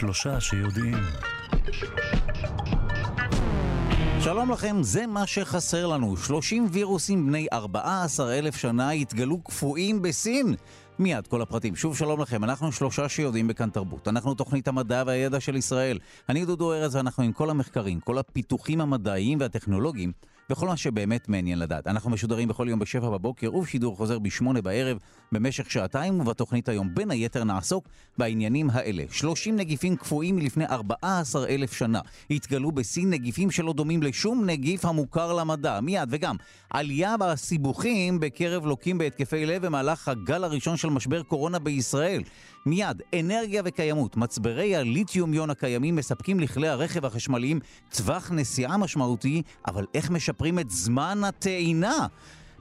שלושה שיודעים. שלום לכם, זה מה שחסר לנו. 30 וירוסים בני 14 אלף שנה התגלו קפואים בסין. מיד כל הפרטים. שוב שלום לכם, אנחנו שלושה שיודעים בכאן תרבות. אנחנו תוכנית המדע והידע של ישראל. אני דודו ארז ואנחנו עם כל המחקרים, כל הפיתוחים המדעיים והטכנולוגיים וכל מה שבאמת מעניין לדעת. אנחנו משודרים בכל יום בשבע בבוקר ובשידור חוזר בשמונה בערב במשך שעתיים, ובתוכנית היום בין היתר נעסוק בעניינים האלה. 30 נגיפים קפואים מלפני 14 אלף שנה. התגלו בסין נגיפים שלא דומים לשום נגיף המוכר למדע. מיד, וגם עלייה בסיבוכים בקרב לוקים בהתקפי לב במהלך הגל הראשון של משבר קורונה בישראל. מיד, אנרגיה וקיימות. מצברי הליתיום יון הקיימים מספקים לכלי הרכב החשמליים טווח נסיעה משמעותי, אבל איך משפרים את זמן הטעינה?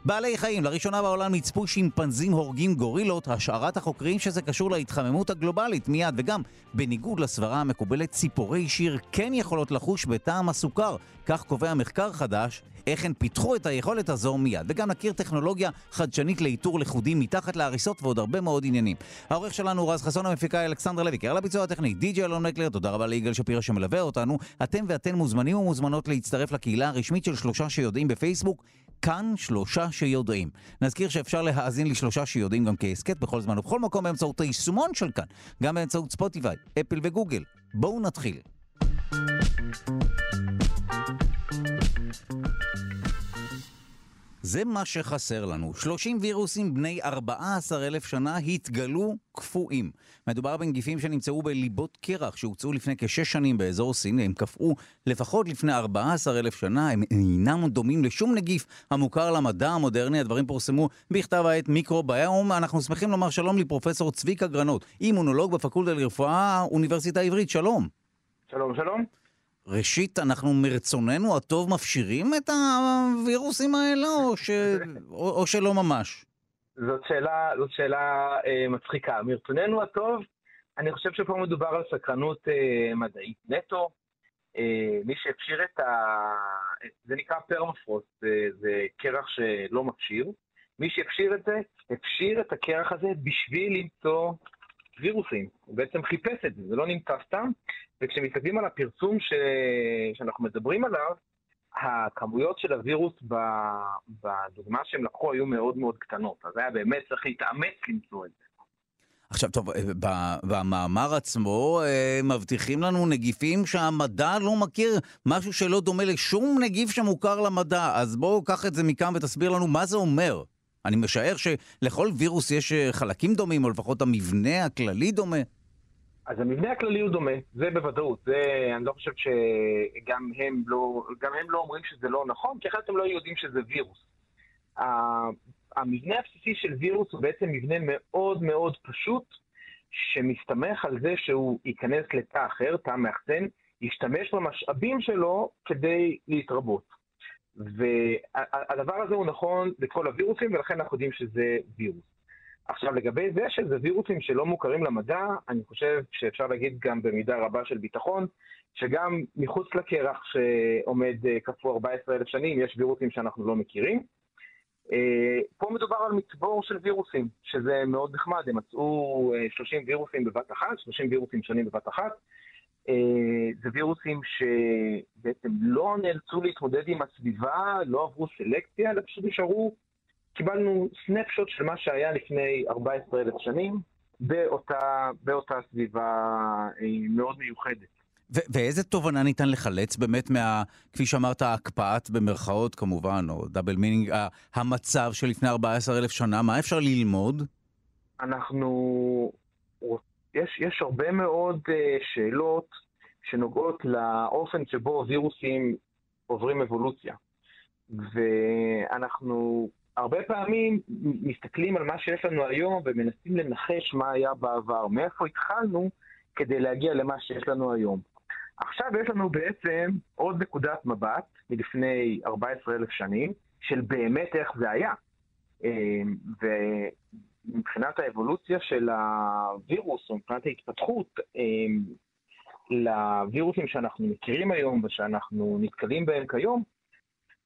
בעלי חיים, לראשונה בעולם נצפו שימפנזים הורגים גורילות, השערת החוקרים שזה קשור להתחממות הגלובלית מיד, וגם, בניגוד לסברה המקובלת, ציפורי שיר כן יכולות לחוש בטעם הסוכר. כך קובע מחקר חדש, איך הן פיתחו את היכולת הזו מיד. וגם נכיר טכנולוגיה חדשנית לאיתור לכודים מתחת להריסות ועוד הרבה מאוד עניינים. העורך שלנו רז חסון, המפיקה אלכסנדר לוי, קרא לביצוע הטכני, די.ג'י אלון מקלר, תודה רבה ליגאל שפירא שמלווה אותנו. אתם ואתן מוזמנים ומוזמנות להצטרף לקהילה הרשמית של שלושה שיודעים בפייסבוק. כאן שלושה שיודעים. נזכיר שאפשר להאזין לשלושה שיודעים גם כהסכת בכל זמן ובכל מקום באמצעות היישומון של כאן, גם באמצעות ספוטיפיי, אפל וגוגל. בואו נתחיל. זה מה שחסר לנו. 30 וירוסים בני 14 אלף שנה התגלו קפואים. מדובר בנגיפים שנמצאו בליבות קרח שהוצאו לפני כשש שנים באזור סין. הם קפאו לפחות לפני 14 אלף שנה. הם אינם דומים לשום נגיף המוכר למדע המודרני. הדברים פורסמו בכתב העת מיקרוביום. אנחנו שמחים לומר שלום לפרופסור צביקה גרנות, אימונולוג בפקולטה לרפואה, אוניברסיטה העברית. שלום. שלום, שלום. ראשית, אנחנו מרצוננו הטוב מפשירים את הווירוסים האלה, או, ש... או, או שלא ממש? זאת שאלה, זאת שאלה אה, מצחיקה. מרצוננו הטוב, אני חושב שפה מדובר על סקרנות אה, מדעית נטו. אה, מי שהפשיר את ה... זה נקרא פרמפרוסט, אה, זה קרח שלא מפשיר. מי שהפשיר את זה, הפשיר את הקרח הזה בשביל למצוא וירוסים. הוא בעצם חיפש את זה, זה לא נמצא סתם. וכשמסתכלים על הפרסום ש... שאנחנו מדברים עליו, הכמויות של הווירוס. בדוגמה שהם לקחו היו מאוד מאוד קטנות. אז היה באמת צריך להתאמץ למצוא את זה. עכשיו, טוב, במאמר עצמו אה, מבטיחים לנו נגיפים שהמדע לא מכיר, משהו שלא דומה לשום נגיף שמוכר למדע. אז בואו קח את זה מכאן ותסביר לנו מה זה אומר. אני משער שלכל וירוס יש אה, חלקים דומים, או לפחות המבנה הכללי דומה. אז המבנה הכללי הוא דומה, זה בוודאות. זה, אני לא חושב שגם הם לא, גם הם לא אומרים שזה לא נכון, כי אחרת הם לא יודעים שזה וירוס. המבנה הבסיסי של וירוס הוא בעצם מבנה מאוד מאוד פשוט, שמסתמך על זה שהוא ייכנס לתא אחר, תא מאחסן, ישתמש במשאבים שלו כדי להתרבות. והדבר הזה הוא נכון לכל הווירוסים, ולכן אנחנו יודעים שזה וירוס. עכשיו, לגבי זה שזה וירוסים שלא מוכרים למדע, אני חושב שאפשר להגיד גם במידה רבה של ביטחון, שגם מחוץ לקרח שעומד אה, קפוא 14,000 שנים, יש וירוסים שאנחנו לא מכירים. אה, פה מדובר על מצבור של וירוסים, שזה מאוד נחמד, הם מצאו 30 אה, וירוסים בבת אחת, 30 וירוסים שונים בבת אחת. זה וירוסים שבעצם לא נאלצו להתמודד עם הסביבה, לא עברו סלקציה, אלא פשוט נשארו קיבלנו סנפשוט של מה שהיה לפני 14,000 שנים באותה, באותה סביבה אה, מאוד מיוחדת. ו- ואיזה תובנה ניתן לחלץ באמת מה, כפי שאמרת, ההקפאת במרכאות כמובן, או double meaning, המצב שלפני 14,000 שנה, מה אפשר ללמוד? אנחנו... יש, יש הרבה מאוד אה, שאלות שנוגעות לאופן שבו וירוסים עוברים אבולוציה. ואנחנו הרבה פעמים מסתכלים על מה שיש לנו היום ומנסים לנחש מה היה בעבר, מאיפה התחלנו כדי להגיע למה שיש לנו היום. עכשיו יש לנו בעצם עוד נקודת מבט מלפני 14,000 שנים, של באמת איך זה היה. אמ, ומבחינת האבולוציה של הווירוס, או מבחינת ההתפתחות, אמ, לווירוסים שאנחנו מכירים היום ושאנחנו נתקלים בהם כיום,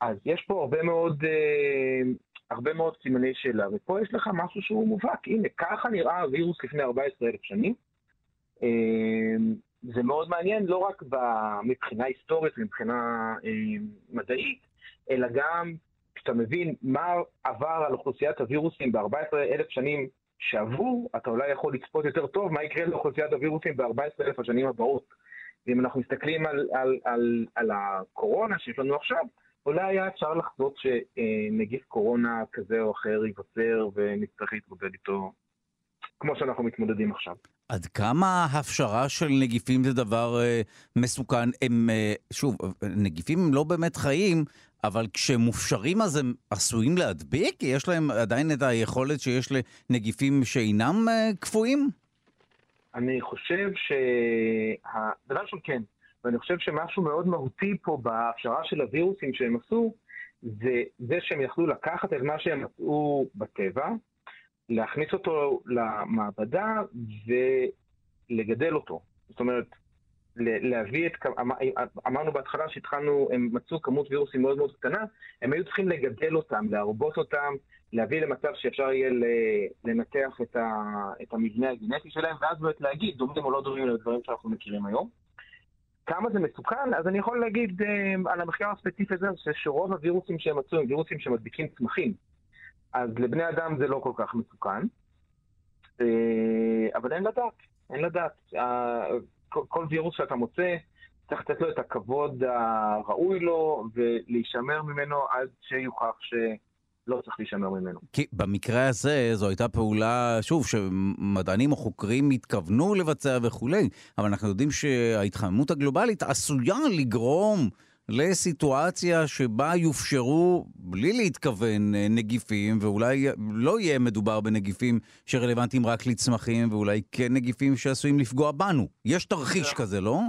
אז יש פה הרבה מאוד אמ, הרבה מאוד סימני שאלה, ופה יש לך משהו שהוא מובהק. הנה, ככה נראה הווירוס לפני 14,000 שנים. אמ, זה מאוד מעניין לא רק מבחינה היסטורית ומבחינה מדעית, אלא גם כשאתה מבין מה עבר על אוכלוסיית הווירוסים ב-14 אלף שנים שעברו, אתה אולי יכול לצפות יותר טוב מה יקרה לאוכלוסיית הווירוסים ב-14 אלף השנים הבאות. ואם אנחנו מסתכלים על, על, על, על הקורונה שיש לנו עכשיו, אולי היה אפשר לחזות שנגיף קורונה כזה או אחר ייווצר ונצטרך להתמודד איתו כמו שאנחנו מתמודדים עכשיו. עד כמה הפשרה של נגיפים זה דבר אה, מסוכן? הם, אה, שוב, נגיפים הם לא באמת חיים, אבל כשהם מופשרים אז הם עשויים להדביק? יש להם עדיין את היכולת שיש לנגיפים שאינם אה, קפואים? אני חושב ש... דבר ראשון כן, ואני חושב שמשהו מאוד מהותי פה בהפשרה של הווירוסים שהם עשו, זה זה שהם יכלו לקחת את מה שהם מצאו בטבע, להכניס אותו למעבדה ולגדל אותו. זאת אומרת, להביא את, אמ, אמרנו בהתחלה שהתחלנו, הם מצאו כמות וירוסים מאוד מאוד קטנה, הם היו צריכים לגדל אותם, להרבות אותם, להביא למצב שאפשר יהיה לנתח את, ה, את המבנה הגנטי שלהם, ואז באמת להגיד, דומים או לא דומים לדברים שאנחנו מכירים היום. כמה זה מסוכן? אז אני יכול להגיד אה, על המחקר הספציפי הזה, שרוב הווירוסים שהם מצאו הם וירוסים שמדביקים צמחים. אז לבני אדם זה לא כל כך מסוכן, אה, אבל אין לדעת, אין לדעת. כל וירוס שאתה מוצא, צריך לתת לו את הכבוד הראוי לו ולהישמר ממנו עד שיוכח ש... לא צריך להישמר ממנו. כי במקרה הזה זו הייתה פעולה, שוב, שמדענים או חוקרים התכוונו לבצע וכולי, אבל אנחנו יודעים שההתחממות הגלובלית עשויה לגרום לסיטואציה שבה יופשרו, בלי להתכוון, אה, נגיפים, ואולי לא יהיה מדובר בנגיפים שרלוונטיים רק לצמחים, ואולי כן נגיפים שעשויים לפגוע בנו. יש תרחיש כזה, לא?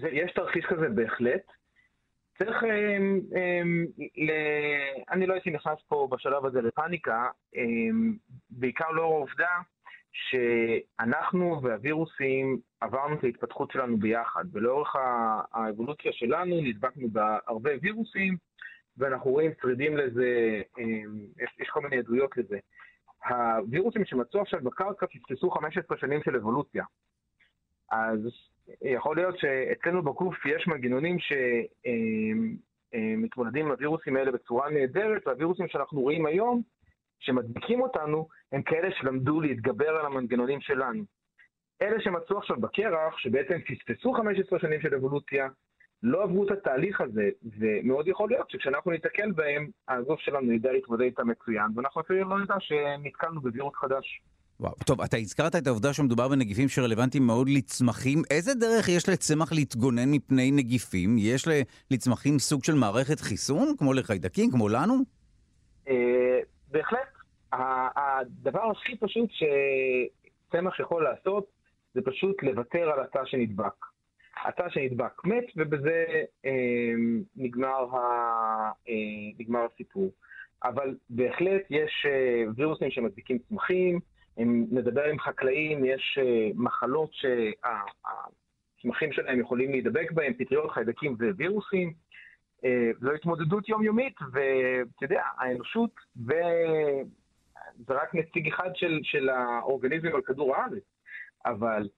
זה, יש תרחיש כזה בהחלט. צריך, הם, ל... אני לא הייתי נכנס פה בשלב הזה לפאניקה, הם, בעיקר לאור העובדה שאנחנו והווירוסים עברנו את ההתפתחות שלנו ביחד, ולאורך האבולוציה שלנו נדבקנו בהרבה וירוסים, ואנחנו רואים שרידים לזה, יש כל מיני עדויות לזה. הווירוסים שמצאו עכשיו בקרקע פספסו 15 שנים של אבולוציה. אז יכול להיות שאצלנו בגוף יש מנגנונים שמתמודדים עם הווירוסים האלה בצורה נהדרת, והווירוסים שאנחנו רואים היום, שמדביקים אותנו, הם כאלה שלמדו להתגבר על המנגנונים שלנו. אלה שמצאו עכשיו בקרח, שבעצם פספסו 15 שנים של אבולוציה, לא עברו את התהליך הזה, ומאוד יכול להיות שכשאנחנו ניתקל בהם, הגוף שלנו ידע להתמודד איתם מצוין, ואנחנו אפילו לא נדע שנתקלנו בווירוס חדש. וואו, טוב, אתה הזכרת את העובדה שמדובר בנגיפים שרלוונטיים מאוד לצמחים. איזה דרך יש לצמח להתגונן מפני נגיפים? יש לצמחים סוג של מערכת חיסון, כמו לחיידקים, כמו לנו? אה, בהחלט. הדבר הכי פשוט שצמח יכול לעשות, זה פשוט לוותר על התא שנדבק. התא שנדבק מת, ובזה אה, אה, נגמר הסיפור. אבל בהחלט יש וירוסים שמדביקים צמחים, אם נדבר עם חקלאים, יש אה, מחלות שהצמחים שלהם יכולים להידבק בהם, פטריות, חיידקים ווירוסים. אה, זו התמודדות יומיומית, ואתה יודע, האנושות, וזה רק נציג אחד של, של האורגניזם על כדור הארץ, אבל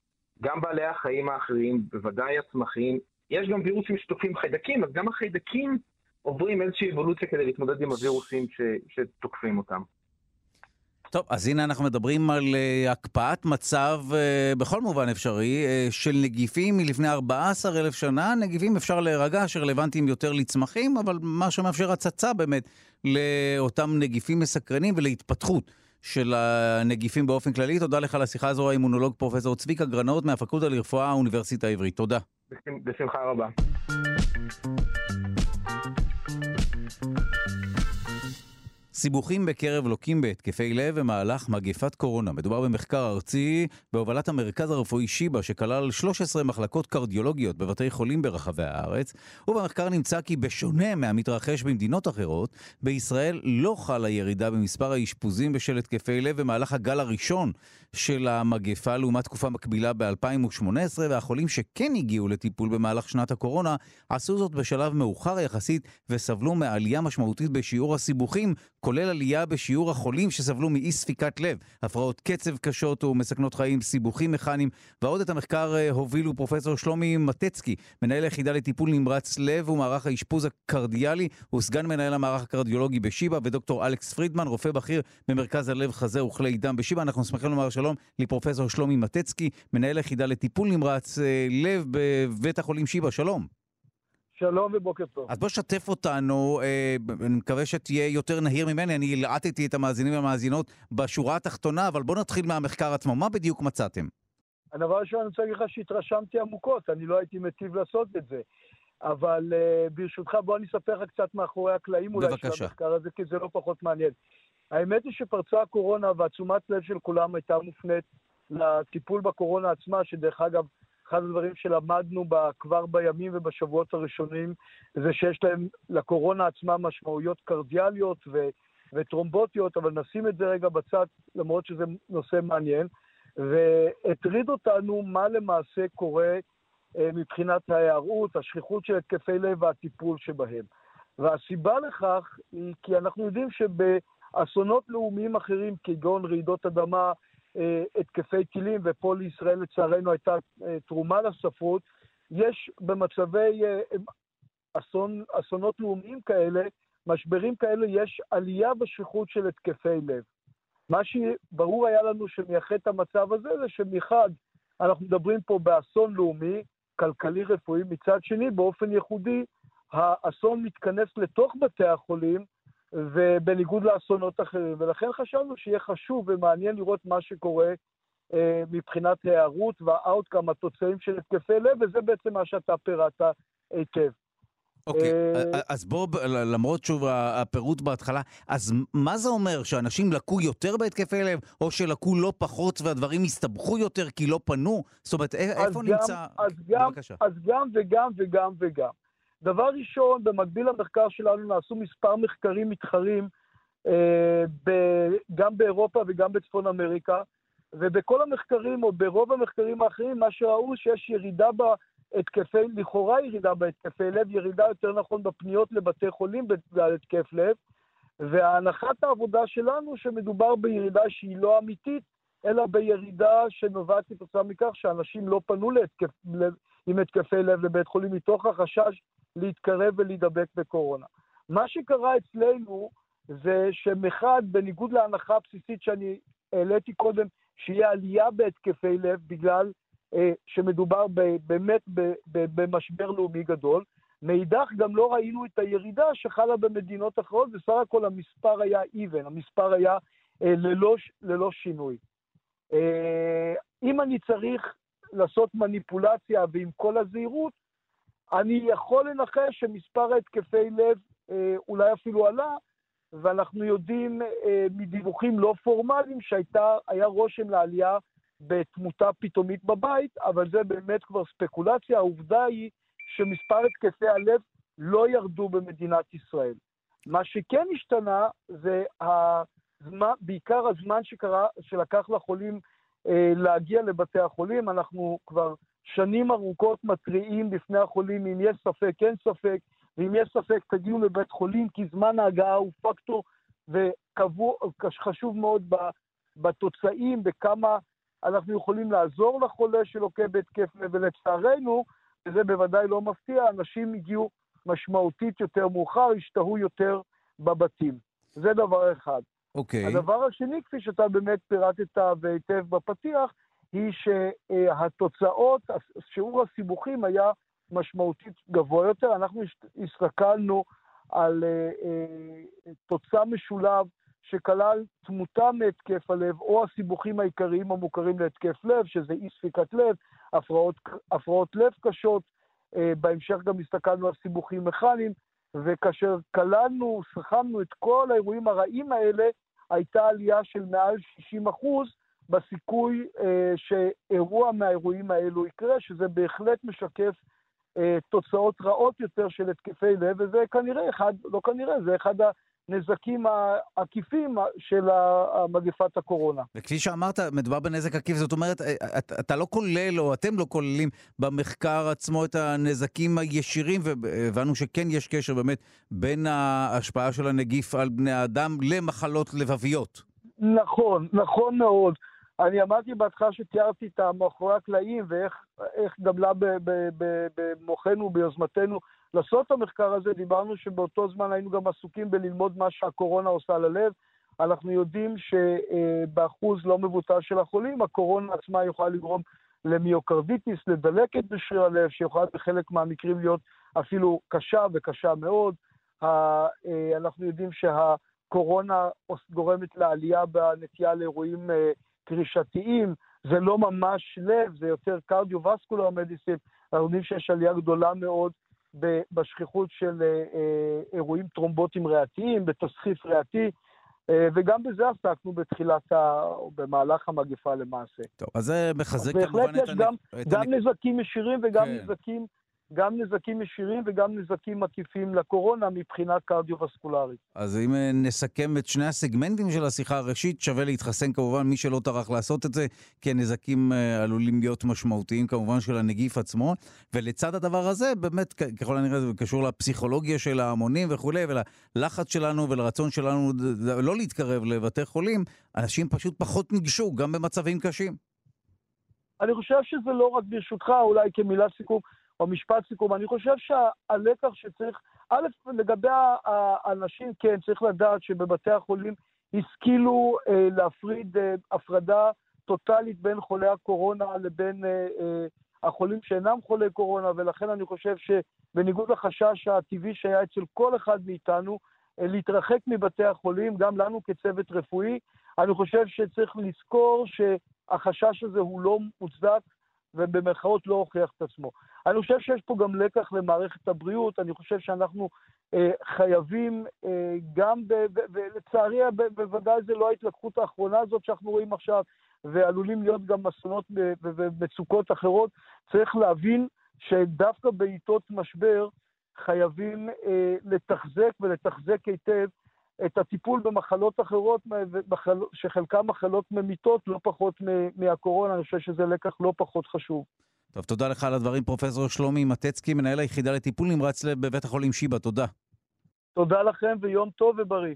גם בעלי החיים האחרים, בוודאי הצמחים, יש גם וירוסים שתוקפים חיידקים, אז גם החיידקים עוברים איזושהי אבולוציה כדי להתמודד עם הווירוסים ש, שתוקפים אותם. טוב, אז הנה אנחנו מדברים על uh, הקפאת מצב uh, בכל מובן אפשרי uh, של נגיפים מלפני 14,000 שנה. נגיפים אפשר להירגע שרלוונטיים יותר לצמחים, אבל מה שמאפשר הצצה באמת לאותם נגיפים מסקרנים ולהתפתחות של הנגיפים באופן כללי. תודה לך על השיחה הזו, האימונולוג פרופ' צביקה גרנאות מהפקולטה לרפואה, האוניברסיטה העברית. תודה. בשמחה רבה. סיבוכים בקרב לוקים בהתקפי לב במהלך מגפת קורונה. מדובר במחקר ארצי בהובלת המרכז הרפואי שיבא, שכלל 13 מחלקות קרדיולוגיות בבתי חולים ברחבי הארץ, ובמחקר נמצא כי בשונה מהמתרחש במדינות אחרות, בישראל לא חלה ירידה במספר האשפוזים בשל התקפי לב במהלך הגל הראשון של המגפה לעומת תקופה מקבילה ב-2018, והחולים שכן הגיעו לטיפול במהלך שנת הקורונה עשו זאת בשלב מאוחר יחסית וסבלו מעלייה משמעותית בשיעור הסיבוכים, כולל עלייה בשיעור החולים שסבלו מאי ספיקת לב, הפרעות קצב קשות ומסכנות חיים, סיבוכים מכניים, ועוד את המחקר אה, הובילו פרופסור שלומי מטצקי, מנהל היחידה לטיפול נמרץ לב ומערך האשפוז הקרדיאלי, וסגן מנהל המערך הקרדיולוגי בשיבא, ודוקטור אלכס פרידמן, רופא בכיר במרכז הלב, חזה וכלי דם בשיבא. אנחנו שמחים לומר שלום לפרופסור שלומי מטצקי, מנהל היחידה לטיפול נמרץ אה, לב בבית החולים שיבא. שלום. שלום ובוקר טוב. אז בוא שתף אותנו, אה, אני מקווה שתהיה יותר נהיר ממני, אני הלעטתי את המאזינים והמאזינות בשורה התחתונה, אבל בוא נתחיל מהמחקר עצמו, מה בדיוק מצאתם? הדבר הראשון אני רוצה להגיד לך שהתרשמתי עמוקות, אני לא הייתי מטיב לעשות את זה. אבל uh, ברשותך, בוא אני אספר לך קצת מאחורי הקלעים אולי של המחקר הזה, כי זה לא פחות מעניין. האמת היא שפרצה הקורונה והתשומת לב של כולם הייתה מופנית לטיפול בקורונה עצמה, שדרך אגב, אחד הדברים שלמדנו בה, כבר בימים ובשבועות הראשונים, זה שיש להם, לקורונה עצמה משמעויות קרדיאליות ו, וטרומבוטיות, אבל נשים את זה רגע בצד, למרות שזה נושא מעניין. והטריד אותנו מה למעשה קורה אה, מבחינת ההיערות, השכיחות של התקפי לב והטיפול שבהם. והסיבה לכך היא כי אנחנו יודעים שבאסונות לאומיים אחרים, כגון רעידות אדמה, התקפי טילים, ופה לישראל לצערנו הייתה אה, תרומה לספרות, יש במצבי אסון, אסונות לאומיים כאלה, משברים כאלה, יש עלייה בשכיחות של התקפי לב. מה שברור היה לנו שמייחד את המצב הזה זה שמחד, אנחנו מדברים פה באסון לאומי, כלכלי-רפואי, מצד שני, באופן ייחודי, האסון מתכנס לתוך בתי החולים, ובניגוד לאסונות אחרים. ולכן חשבנו שיהיה חשוב ומעניין לראות מה שקורה אה, מבחינת הערות והאאוטקאם, התוצאים של התקפי לב, וזה בעצם מה שאתה פירטת היטב. אוקיי, אה, אז בוא, למרות שוב הפירוט בהתחלה, אז מה זה אומר, שאנשים לקו יותר בהתקפי לב, או שלקו לא פחות והדברים הסתבכו יותר כי לא פנו? זאת אומרת, איפה גם, נמצא... אז גם, אז גם וגם וגם וגם. דבר ראשון, במקביל למחקר שלנו נעשו מספר מחקרים מתחרים, אה, ב, גם באירופה וגם בצפון אמריקה, ובכל המחקרים, או ברוב המחקרים האחרים, מה שראו שיש ירידה ב... התקפי, לכאורה ירידה בהתקפי לב, ירידה יותר נכון בפניות לבתי חולים בגלל התקף לב, והנחת העבודה שלנו שמדובר בירידה שהיא לא אמיתית, אלא בירידה שנובעת כתוצאה מכך שאנשים לא פנו להתקף, עם התקפי לב לבית חולים מתוך החשש להתקרב ולהידבק בקורונה. מה שקרה אצלנו זה שמחד, בניגוד להנחה הבסיסית שאני העליתי קודם, שיהיה עלייה בהתקפי לב בגלל אה, שמדובר באמת במשבר לאומי גדול. מאידך גם לא ראינו את הירידה שחלה במדינות אחרות, בסך הכל המספר היה even, המספר היה אה, ללא, ללא שינוי. אה, אם אני צריך לעשות מניפולציה ועם כל הזהירות, אני יכול לנחש שמספר ההתקפי לב אולי אפילו עלה, ואנחנו יודעים מדיווחים לא פורמליים שהיה רושם לעלייה בתמותה פתאומית בבית, אבל זה באמת כבר ספקולציה. העובדה היא שמספר התקפי הלב לא ירדו במדינת ישראל. מה שכן השתנה זה הזמן, בעיקר הזמן שקרה, שלקח לחולים אה, להגיע לבתי החולים. אנחנו כבר שנים ארוכות מתריעים בפני החולים אם יש ספק, אין ספק, ואם יש ספק תגיעו לבית חולים, כי זמן ההגעה הוא פקטור וחשוב מאוד בתוצאים, בכמה אנחנו יכולים לעזור לחולה שלוקה בהתקף לב, ולצערנו, וזה בוודאי לא מפתיע, אנשים הגיעו משמעותית יותר מאוחר, השתהו יותר בבתים. זה דבר אחד. אוקיי. Okay. הדבר השני, כפי שאתה באמת פירטת והיטב בפתיח, היא שהתוצאות, שיעור הסיבוכים היה משמעותית גבוה יותר. אנחנו הסתכלנו על אה, אה, תוצא משולב שכלל תמותה מהתקף הלב או הסיבוכים העיקריים המוכרים להתקף לב, שזה אי ספיקת לב, הפרעות, הפרעות לב קשות, אה, בהמשך גם הסתכלנו על סיבוכים מכניים, וכאשר כללנו, סכמנו את כל האירועים הרעים האלה, הייתה עלייה של מעל 60 אחוז בסיכוי אה, שאירוע מהאירועים האלו יקרה, שזה בהחלט משקף אה, תוצאות רעות יותר של התקפי לב, וזה כנראה אחד, לא כנראה, זה אחד הנזקים העקיפים של מגפת הקורונה. וכפי שאמרת, מדובר בנזק עקיף, זאת אומרת, אתה, אתה לא כולל, או אתם לא כוללים במחקר עצמו את הנזקים הישירים, והבנו שכן יש קשר באמת בין ההשפעה של הנגיף על בני האדם למחלות לבביות. נכון, נכון מאוד. אני אמרתי בהתחלה שתיארתי את מאחורי הקלעים ואיך גדלה במוחנו, ביוזמתנו, לעשות את המחקר הזה. דיברנו שבאותו זמן היינו גם עסוקים בללמוד מה שהקורונה עושה ללב. אנחנו יודעים שבאחוז לא מבוטל של החולים, הקורונה עצמה יכולה לגרום למיוקרדיטיס, לדלקת בשריר הלב, שיכולה בחלק מהמקרים להיות אפילו קשה וקשה מאוד. אנחנו יודעים שהקורונה גורמת לעלייה בנטייה לאירועים אה, קרישתיים, זה לא ממש לב, זה יותר קרדיו-וסקולר מדיסין. אנחנו יודעים שיש עלייה גדולה מאוד בשכיחות של אה, אה, אירועים טרומבוטיים ריאתיים, בתסחיף ריאתי, אה, וגם בזה עסקנו בתחילת, ה... במהלך המגפה למעשה. טוב, אז זה מחזק כמובן את... בהחלט יש גם, גם נזקים ישירים וגם כן. נזקים גם נזקים ישירים וגם נזקים עקיפים לקורונה מבחינה קרדיו-וסקולרית. אז אם אה, נסכם את שני הסגמנטים של השיחה, הראשית, שווה להתחסן כמובן, מי שלא טרח לעשות את זה, כי הנזקים אה, עלולים להיות משמעותיים כמובן של הנגיף עצמו. ולצד הדבר הזה, באמת, ככל הנראה זה קשור לפסיכולוגיה של ההמונים וכולי, וללחץ שלנו ולרצון שלנו לא להתקרב לבתי חולים, אנשים פשוט פחות ניגשו, גם במצבים קשים. אני חושב שזה לא רק ברשותך, אולי כמילת סיכום, או משפט סיכום, אני חושב שהלקח שצריך, א', לגבי האנשים, כן, צריך לדעת שבבתי החולים השכילו אה, להפריד אה, הפרדה טוטאלית בין חולי הקורונה לבין אה, אה, החולים שאינם חולי קורונה, ולכן אני חושב שבניגוד לחשש הטבעי שהיה אצל כל אחד מאיתנו, אה, להתרחק מבתי החולים, גם לנו כצוות רפואי, אני חושב שצריך לזכור שהחשש הזה הוא לא מוצדק, ובמרכאות לא הוכיח את עצמו. אני חושב שיש פה גם לקח למערכת הבריאות, אני חושב שאנחנו אה, חייבים אה, גם, ולצערי בוודאי זה לא ההתלקחות האחרונה הזאת שאנחנו רואים עכשיו, ועלולים להיות גם אסונות ומצוקות אחרות, צריך להבין שדווקא בעיתות משבר חייבים אה, לתחזק ולתחזק היטב את הטיפול במחלות אחרות, שחלקן מחלות ממיתות לא פחות מהקורונה, אני חושב שזה לקח לא פחות חשוב. טוב, תודה לך על הדברים, פרופסור שלומי מטצקי, מנהל היחידה לטיפול נמרץ לב בבית החולים שיבא, תודה. תודה לכם ויום טוב ובריא.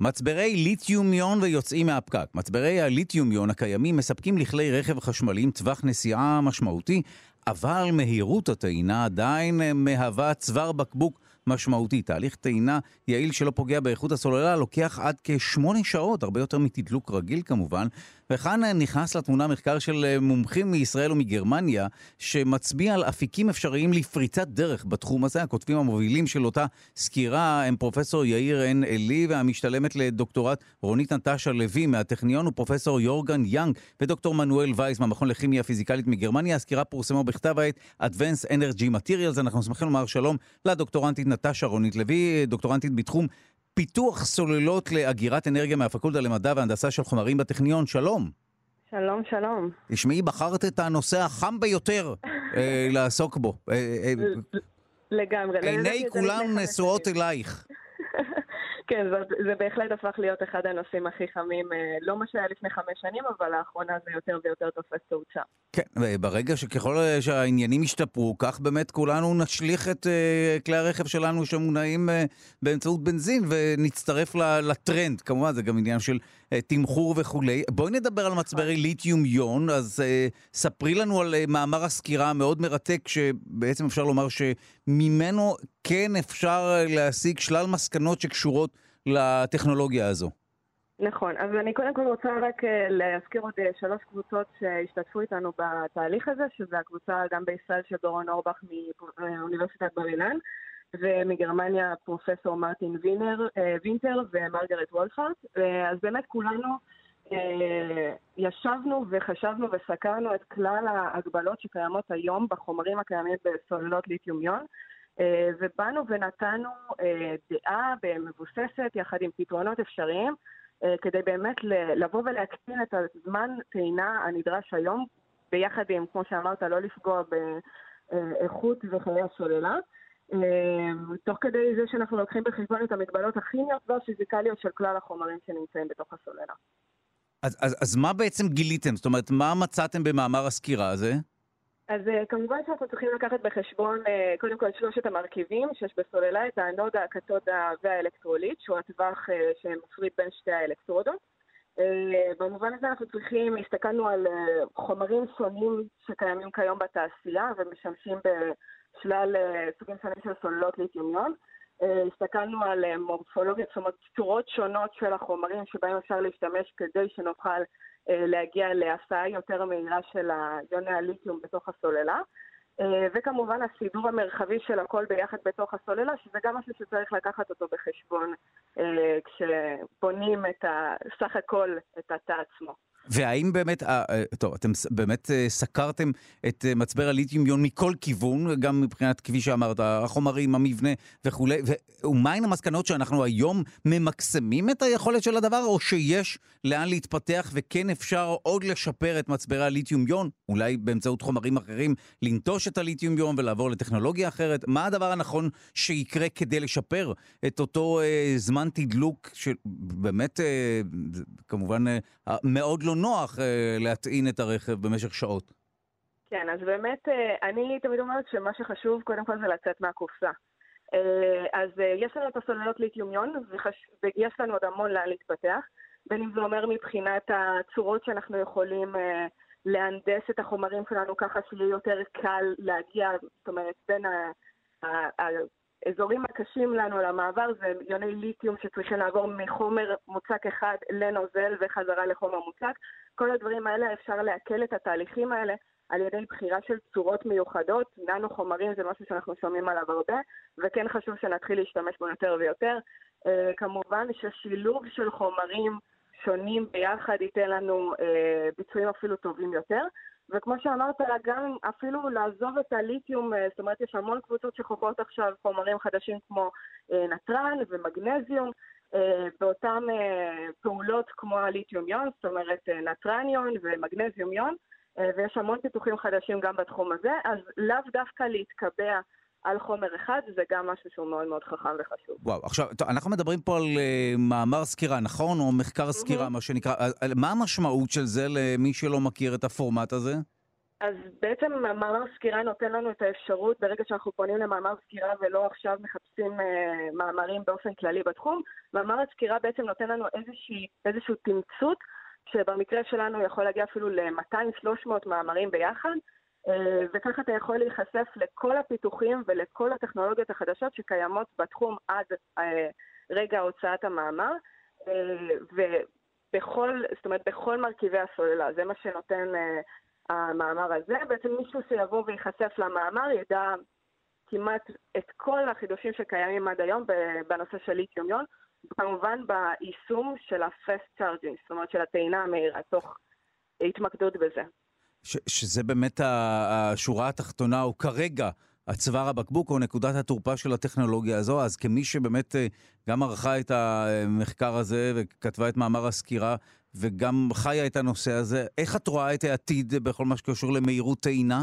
מצברי ליתיומיון ויוצאים מהפקק. מצברי הליתיומיון הקיימים מספקים לכלי רכב חשמליים טווח נסיעה משמעותי, אבל מהירות הטעינה עדיין מהווה צוואר בקבוק משמעותי. תהליך טעינה יעיל שלא פוגע באיכות הסוללה לוקח עד כשמונה שעות, הרבה יותר מתדלוק רגיל כמובן, וכאן נכנס לתמונה מחקר של אה, מומחים מישראל ומגרמניה, שמצביע על אפיקים אפשריים לפריצת דרך בתחום הזה. הכותבים המובילים של אותה סקירה הם פרופסור יאיר עין אלי והמשתלמת לדוקטורט רונית נטשה לוי מהטכניון ופרופסור יורגן יאנג ודוקטור מנואל וייס מהמכון לכימיה פיזיקלית מגרמניה. הסקירה פורסמה בכתב העת Advanced Energy Materials. אנחנו שמחים לומר שלום לדוקטורנטית נטשה רונית לוי, דוקטורנטית בתחום פיתוח סוללות לאגירת אנרגיה מהפקולטה למדע והנדסה של חומרים בטכניון. שלום. שלום, שלום. תשמעי, בחרת את הנושא החם ביותר אה, לעסוק בו. אה, אה, לגמרי. עיני כולם נשואות אלייך. כן, זה, זה בהחלט הפך להיות אחד הנושאים הכי חמים, אה, לא מה שהיה לפני חמש שנים, אבל לאחרונה זה יותר ויותר תופס תאוצה. כן, ברגע שככל שהעניינים ישתפרו, כך באמת כולנו נשליך את uh, כלי הרכב שלנו שמונעים uh, באמצעות בנזין ונצטרף לטרנד. כמובן, זה גם עניין של תמחור וכולי. בואי נדבר על מצברי ליתיום יון, אז uh, ספרי לנו על uh, מאמר הסקירה המאוד מרתק, שבעצם אפשר לומר שממנו כן אפשר להשיג שלל מסקנות שקשורות לטכנולוגיה הזו. נכון, אז אני קודם כל רוצה רק אה, להזכיר עוד אה, שלוש קבוצות שהשתתפו איתנו בתהליך הזה, שזה הקבוצה גם בישראל של דורון אורבך מאוניברסיטת בר אילן, ומגרמניה פרופסור מרטין וינר, אה, וינטר ומרגרט וולפארט. אז באמת כולנו ישבנו וחשבנו וסקרנו את כלל ההגבלות שקיימות היום בחומרים הקיימים בסוללות ליתיומיון. ובאנו ונתנו דעה מבוססת יחד עם פתרונות אפשריים אה, כדי באמת לבוא ולהקטין את הזמן טעינה הנדרש היום, ביחד עם, כמו שאמרת, לא לפגוע איכות וחיי הסוללה. תוך כדי זה שאנחנו לוקחים בחשבון את המגבלות הכימיות והפיזיקליות של כלל החומרים שנמצאים בתוך הסוללה. אז, אז, אז מה בעצם גיליתם? זאת אומרת, מה מצאתם במאמר הסקירה הזה? אז כמובן שאנחנו צריכים לקחת בחשבון קודם כל שלושת המרכיבים שיש בסוללה, את האנודה, הקתודה והאלקטרוליט, שהוא הטווח שמפריד בין שתי האלקטרודות. במובן הזה אנחנו צריכים, הסתכלנו על חומרים שונים שקיימים כיום בתעשייה ומשמשים בשלל סוגים שונים של סוללות ליתיומיון. הסתכלנו על מורפולוגיות, זאת אומרת צורות שונות של החומרים שבהם אפשר להשתמש כדי שנוכל להגיע להסעה יותר מהירה של יוני הליתיום בתוך הסוללה. וכמובן הסידור המרחבי של הכל ביחד בתוך הסוללה, שזה גם משהו שצריך לקחת אותו בחשבון כשבונים את סך הכל את התא עצמו. והאם באמת, אה, אה, טוב, אתם באמת אה, סקרתם את מצבר הליתיום-יון מכל כיוון, גם מבחינת, כפי שאמרת, החומרים, המבנה וכולי, ומהן המסקנות שאנחנו היום ממקסמים את היכולת של הדבר, או שיש לאן להתפתח וכן אפשר עוד לשפר את מצברי הליתיום-יון, אולי באמצעות חומרים אחרים, לנטוש את הליתיום-יון ולעבור לטכנולוגיה אחרת? מה הדבר הנכון שיקרה כדי לשפר את אותו אה, זמן תדלוק, שבאמת, אה, כמובן, אה, מאוד לא נוח אה, להטעין את הרכב במשך שעות. כן, אז באמת, אה, אני תמיד אומרת שמה שחשוב קודם כל זה לצאת מהקופסה. אה, אז אה, יש לנו את הסוללות ליתיומיון, וחש... ויש לנו עוד המון לאן להתפתח, בין אם זה אומר מבחינת הצורות שאנחנו יכולים להנדס את החומרים שלנו ככה שיהיה יותר קל להגיע, זאת אומרת, בין ה... האזורים הקשים לנו למעבר זה יוני ליתיום שצריכים לעבור מחומר מוצק אחד לנוזל וחזרה לחומר מוצק. כל הדברים האלה אפשר לעכל את התהליכים האלה על ידי בחירה של צורות מיוחדות. ננו חומרים זה משהו שאנחנו שומעים עליו הרבה, וכן חשוב שנתחיל להשתמש בו יותר ויותר. Uh, כמובן ששילוב של חומרים שונים ביחד ייתן לנו uh, ביצועים אפילו טובים יותר. וכמו שאמרת, גם אפילו לעזוב את הליתיום, אה, זאת אומרת, יש המון קבוצות שחוקרות עכשיו חומרים חדשים כמו אה, נטרן ומגנזיום, אה, באותן פעולות כמו הליתיום-יון, זאת אומרת נטרניון ומגנזיום-יון, ויש המון פיתוחים חדשים גם בתחום הזה, אז לאו דווקא להתקבע על חומר אחד, זה גם משהו שהוא מאוד מאוד חכם וחשוב. וואו, עכשיו, טוב, אנחנו מדברים פה על uh, מאמר סקירה, נכון? או מחקר סקירה, mm-hmm. מה שנקרא. על, מה המשמעות של זה למי שלא מכיר את הפורמט הזה? אז בעצם מאמר סקירה נותן לנו את האפשרות, ברגע שאנחנו פונים למאמר סקירה ולא עכשיו מחפשים uh, מאמרים באופן כללי בתחום, מאמר הסקירה בעצם נותן לנו איזושהי, איזשהו תמצות, שבמקרה שלנו יכול להגיע אפילו ל-200-300 מאמרים ביחד. אה, וככה אתה יכול להיחשף לכל הפיתוחים ולכל הטכנולוגיות החדשות שקיימות בתחום עד אה, רגע הוצאת המאמר, אה, ובכל, זאת אומרת, בכל מרכיבי הסוללה. זה מה שנותן המאמר הזה. בעצם מישהו שיבוא וייחשף למאמר ידע כמעט את כל החידושים שקיימים עד היום בנושא של ליתיומיון, וכמובן ביישום של ה-fast charging, זאת אומרת של הטעינה המהירה, תוך התמקדות בזה. ש- שזה באמת השורה התחתונה, או כרגע הצוואר הבקבוק או נקודת התורפה של הטכנולוגיה הזו. אז כמי שבאמת אה, גם ערכה את המחקר הזה וכתבה את מאמר הסקירה וגם חיה את הנושא הזה, איך את רואה את העתיד בכל מה שקשור למהירות טעינה?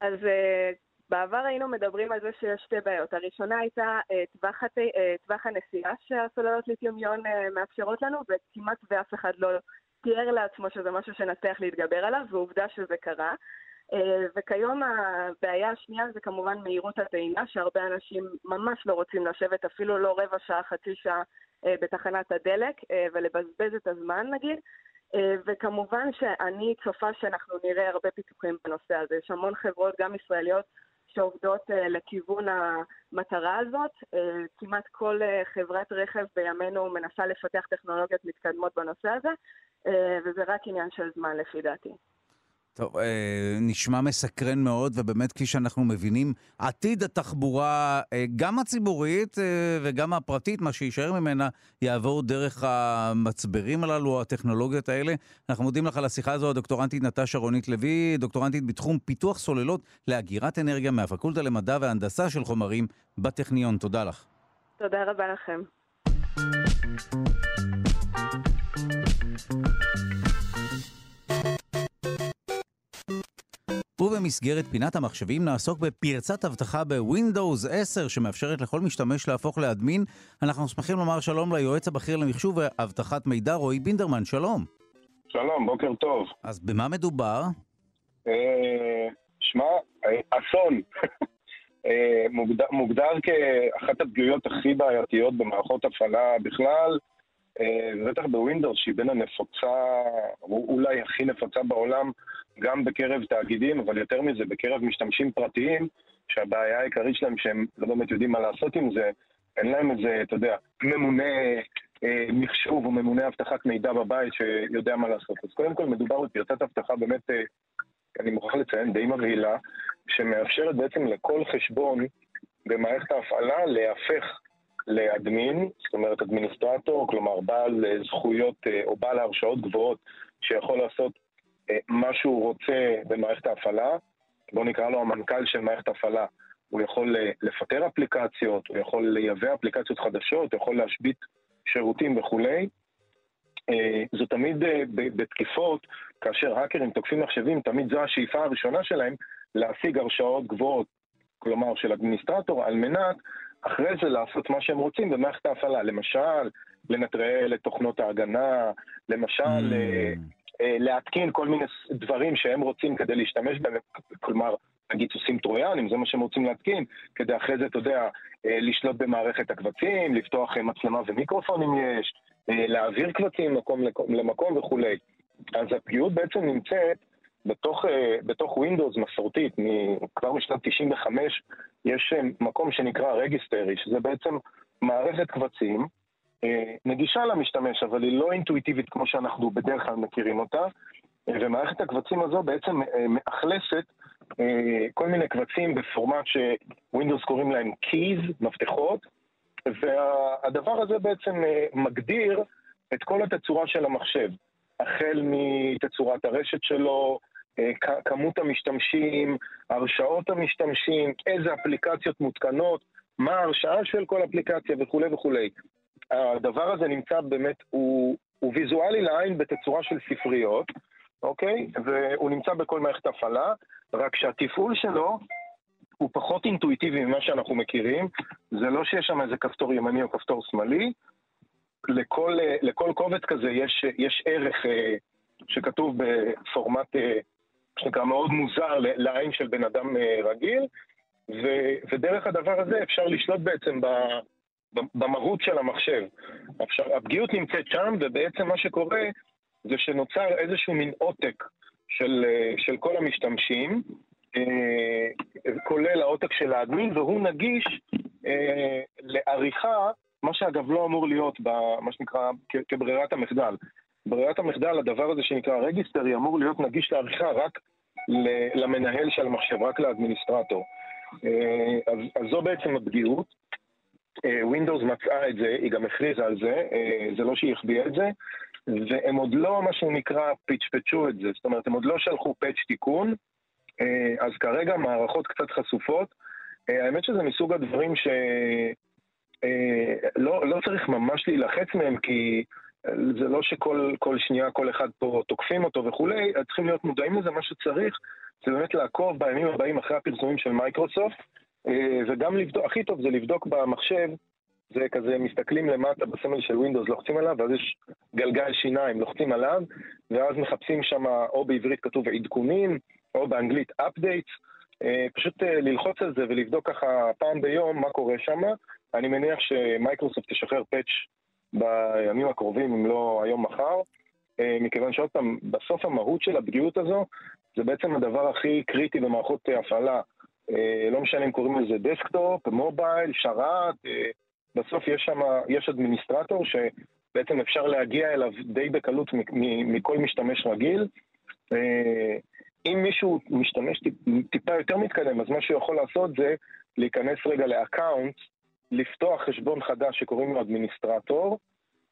אז uh, בעבר היינו מדברים על זה שיש שתי בעיות. הראשונה הייתה uh, טווח, הת... טווח הנסיעה שהסוללות ליתיומיון uh, מאפשרות לנו, וכמעט ואף אחד לא תיאר לעצמו שזה משהו שנצליח להתגבר עליו, ועובדה שזה קרה. אה, וכיום הבעיה השנייה זה כמובן מהירות הטעינה, שהרבה אנשים ממש לא רוצים לשבת אפילו לא רבע שעה, חצי שעה אה, בתחנת הדלק אה, ולבזבז את הזמן נגיד. וכמובן שאני צופה שאנחנו נראה הרבה פיתוחים בנושא הזה. יש המון חברות, גם ישראליות, שעובדות לכיוון המטרה הזאת. כמעט כל חברת רכב בימינו מנסה לפתח טכנולוגיות מתקדמות בנושא הזה, וזה רק עניין של זמן לפי דעתי. טוב, אה, נשמע מסקרן מאוד, ובאמת, כפי שאנחנו מבינים, עתיד התחבורה, אה, גם הציבורית אה, וגם הפרטית, מה שיישאר ממנה, יעבור דרך המצברים הללו, הטכנולוגיות האלה. אנחנו מודים לך על השיחה הזו, הדוקטורנטית נטשה רונית לוי, דוקטורנטית בתחום פיתוח סוללות לאגירת אנרגיה מהפקולטה למדע והנדסה של חומרים בטכניון. תודה לך. תודה רבה לכם. ובמ... במסגרת פינת המחשבים נעסוק בפרצת אבטחה בווינדוס 10 שמאפשרת לכל משתמש להפוך לאדמין. אנחנו שמחים לומר שלום ליועץ הבכיר למחשוב ואבטחת מידע רועי בינדרמן, שלום. שלום, בוקר טוב. אז במה מדובר? אה, שמע, אה, אסון. אה, מוגדר, מוגדר כאחת הפגיעויות הכי בעייתיות במערכות הפעלה בכלל, בטח בווינדוס, שהיא בין הנפוצה, אולי הכי נפוצה בעולם, גם בקרב תאגידים, אבל יותר מזה, בקרב משתמשים פרטיים, שהבעיה העיקרית שלהם שהם לא באמת יודעים מה לעשות עם זה, אין להם איזה, אתה יודע, ממונה אה, מחשוב או ממונה אבטחת מידע בבית שיודע מה לעשות. אז קודם כל מדובר בפרצת אבטחה באמת, אה, אני מוכרח לציין, די מבהילה, שמאפשרת בעצם לכל חשבון במערכת ההפעלה להפך לאדמין, זאת אומרת אדמיניסטרטור, כלומר בעל זכויות אה, או בעל הרשאות גבוהות שיכול לעשות מה שהוא רוצה במערכת ההפעלה, בואו נקרא לו המנכ"ל של מערכת הפעלה. הוא יכול לפטר אפליקציות, הוא יכול לייבא אפליקציות חדשות, הוא יכול להשבית שירותים וכולי. אה, זו תמיד אה, בתקיפות, כאשר האקרים תוקפים מחשבים, תמיד זו השאיפה הראשונה שלהם להשיג הרשאות גבוהות, כלומר של אדמיניסטרטור, על מנת אחרי זה לעשות מה שהם רוצים במערכת ההפעלה. למשל, לנטרל את תוכנות ההגנה, למשל, mm. להתקין כל מיני דברים שהם רוצים כדי להשתמש בהם, כלומר, נגיד סוסים טרויאנים, זה מה שהם רוצים להתקין, כדי אחרי זה, אתה יודע, אה, לשלוט במערכת הקבצים, לפתוח אה, מצלמה ומיקרופון אם יש, אה, להעביר קבצים ממקום למקום וכולי. אז הפגיעות בעצם נמצאת בתוך, בתוך Windows מסורתית, כבר משנת 95 יש מקום שנקרא רגיסטרי, שזה בעצם מערכת קבצים נגישה למשתמש, אבל היא לא אינטואיטיבית כמו שאנחנו בדרך כלל מכירים אותה, ומערכת הקבצים הזו בעצם מאכלסת אה, כל מיני קבצים בפורמט שווינדוס קוראים להם Keys, מפתחות, והדבר הזה בעצם אה, מגדיר את כל התצורה של המחשב, החל מתצורת הרשת שלו, אה, כמות המשתמשים, הרשאות המשתמשים, איזה אפליקציות מותקנות, מה ההרשאה של כל אפליקציה וכולי וכולי. הדבר הזה נמצא באמת, הוא, הוא ויזואלי לעין בתצורה של ספריות, אוקיי? והוא נמצא בכל מערכת הפעלה, רק שהתפעול שלו הוא פחות אינטואיטיבי ממה שאנחנו מכירים. זה לא שיש שם איזה כפתור ימני או כפתור שמאלי. לכל, לכל קובץ כזה יש, יש ערך אה, שכתוב בפורמט, אה, שנקרא מאוד מוזר לעין של בן אדם אה, רגיל, ו, ודרך הדבר הזה אפשר לשלוט בעצם ב, במהות של המחשב. עכשיו, הפגיעות נמצאת שם, ובעצם מה שקורה זה שנוצר איזשהו מין עותק של, אה, של כל המשתמשים, אה, כולל העותק של האדמין, והוא נגיש אה, לעריכה, מה שאגב לא אמור להיות במה שנקרא כברירת המחדל. ברירת המחדל, הדבר הזה שנקרא רגיסטרי, אמור להיות נגיש לעריכה רק למנהל של המחשב, רק לאדמיניסטרטור. אז, אז זו בעצם הפגיעות. Windows מצאה את זה, היא גם הכריזה על זה, זה לא שהיא החביאה את זה, והם עוד לא, מה שנקרא, פצ'פצ'ו את זה, זאת אומרת, הם עוד לא שלחו פאץ' תיקון, אה, אז כרגע מערכות קצת חשופות. אה, האמת שזה מסוג הדברים שלא אה, לא צריך ממש להילחץ מהם, כי זה לא שכל שנייה כל אחד פה תוקפים אותו וכולי, צריכים להיות מודעים לזה, מה שצריך זה באמת לעקוב בימים הבאים אחרי הפרסומים של מייקרוסופט, וגם לבדוק, הכי טוב זה לבדוק במחשב זה כזה, מסתכלים למטה בסמל של Windows, לוחצים עליו, ואז יש גלגל שיניים, לוחצים עליו, ואז מחפשים שם, או בעברית כתוב עדכונים, או באנגלית updates, אה, פשוט אה, ללחוץ על זה ולבדוק ככה פעם ביום מה קורה שם. אני מניח שמייקרוסופט תשחרר פאץ' בימים הקרובים, אם לא היום-מחר, אה, מכיוון שעוד פעם, בסוף המהות של הפגיעות הזו, זה בעצם הדבר הכי קריטי במערכות הפעלה. לא משנה אם קוראים לזה desktop, mobile, שרת, בסוף יש שם, יש administrator שבעצם אפשר להגיע אליו די בקלות מכל משתמש רגיל. אה, אם מישהו משתמש טיפה יותר מתקדם, אז מה שהוא יכול לעשות זה להיכנס רגע ל account, לפתוח חשבון חדש שקוראים לו administrator,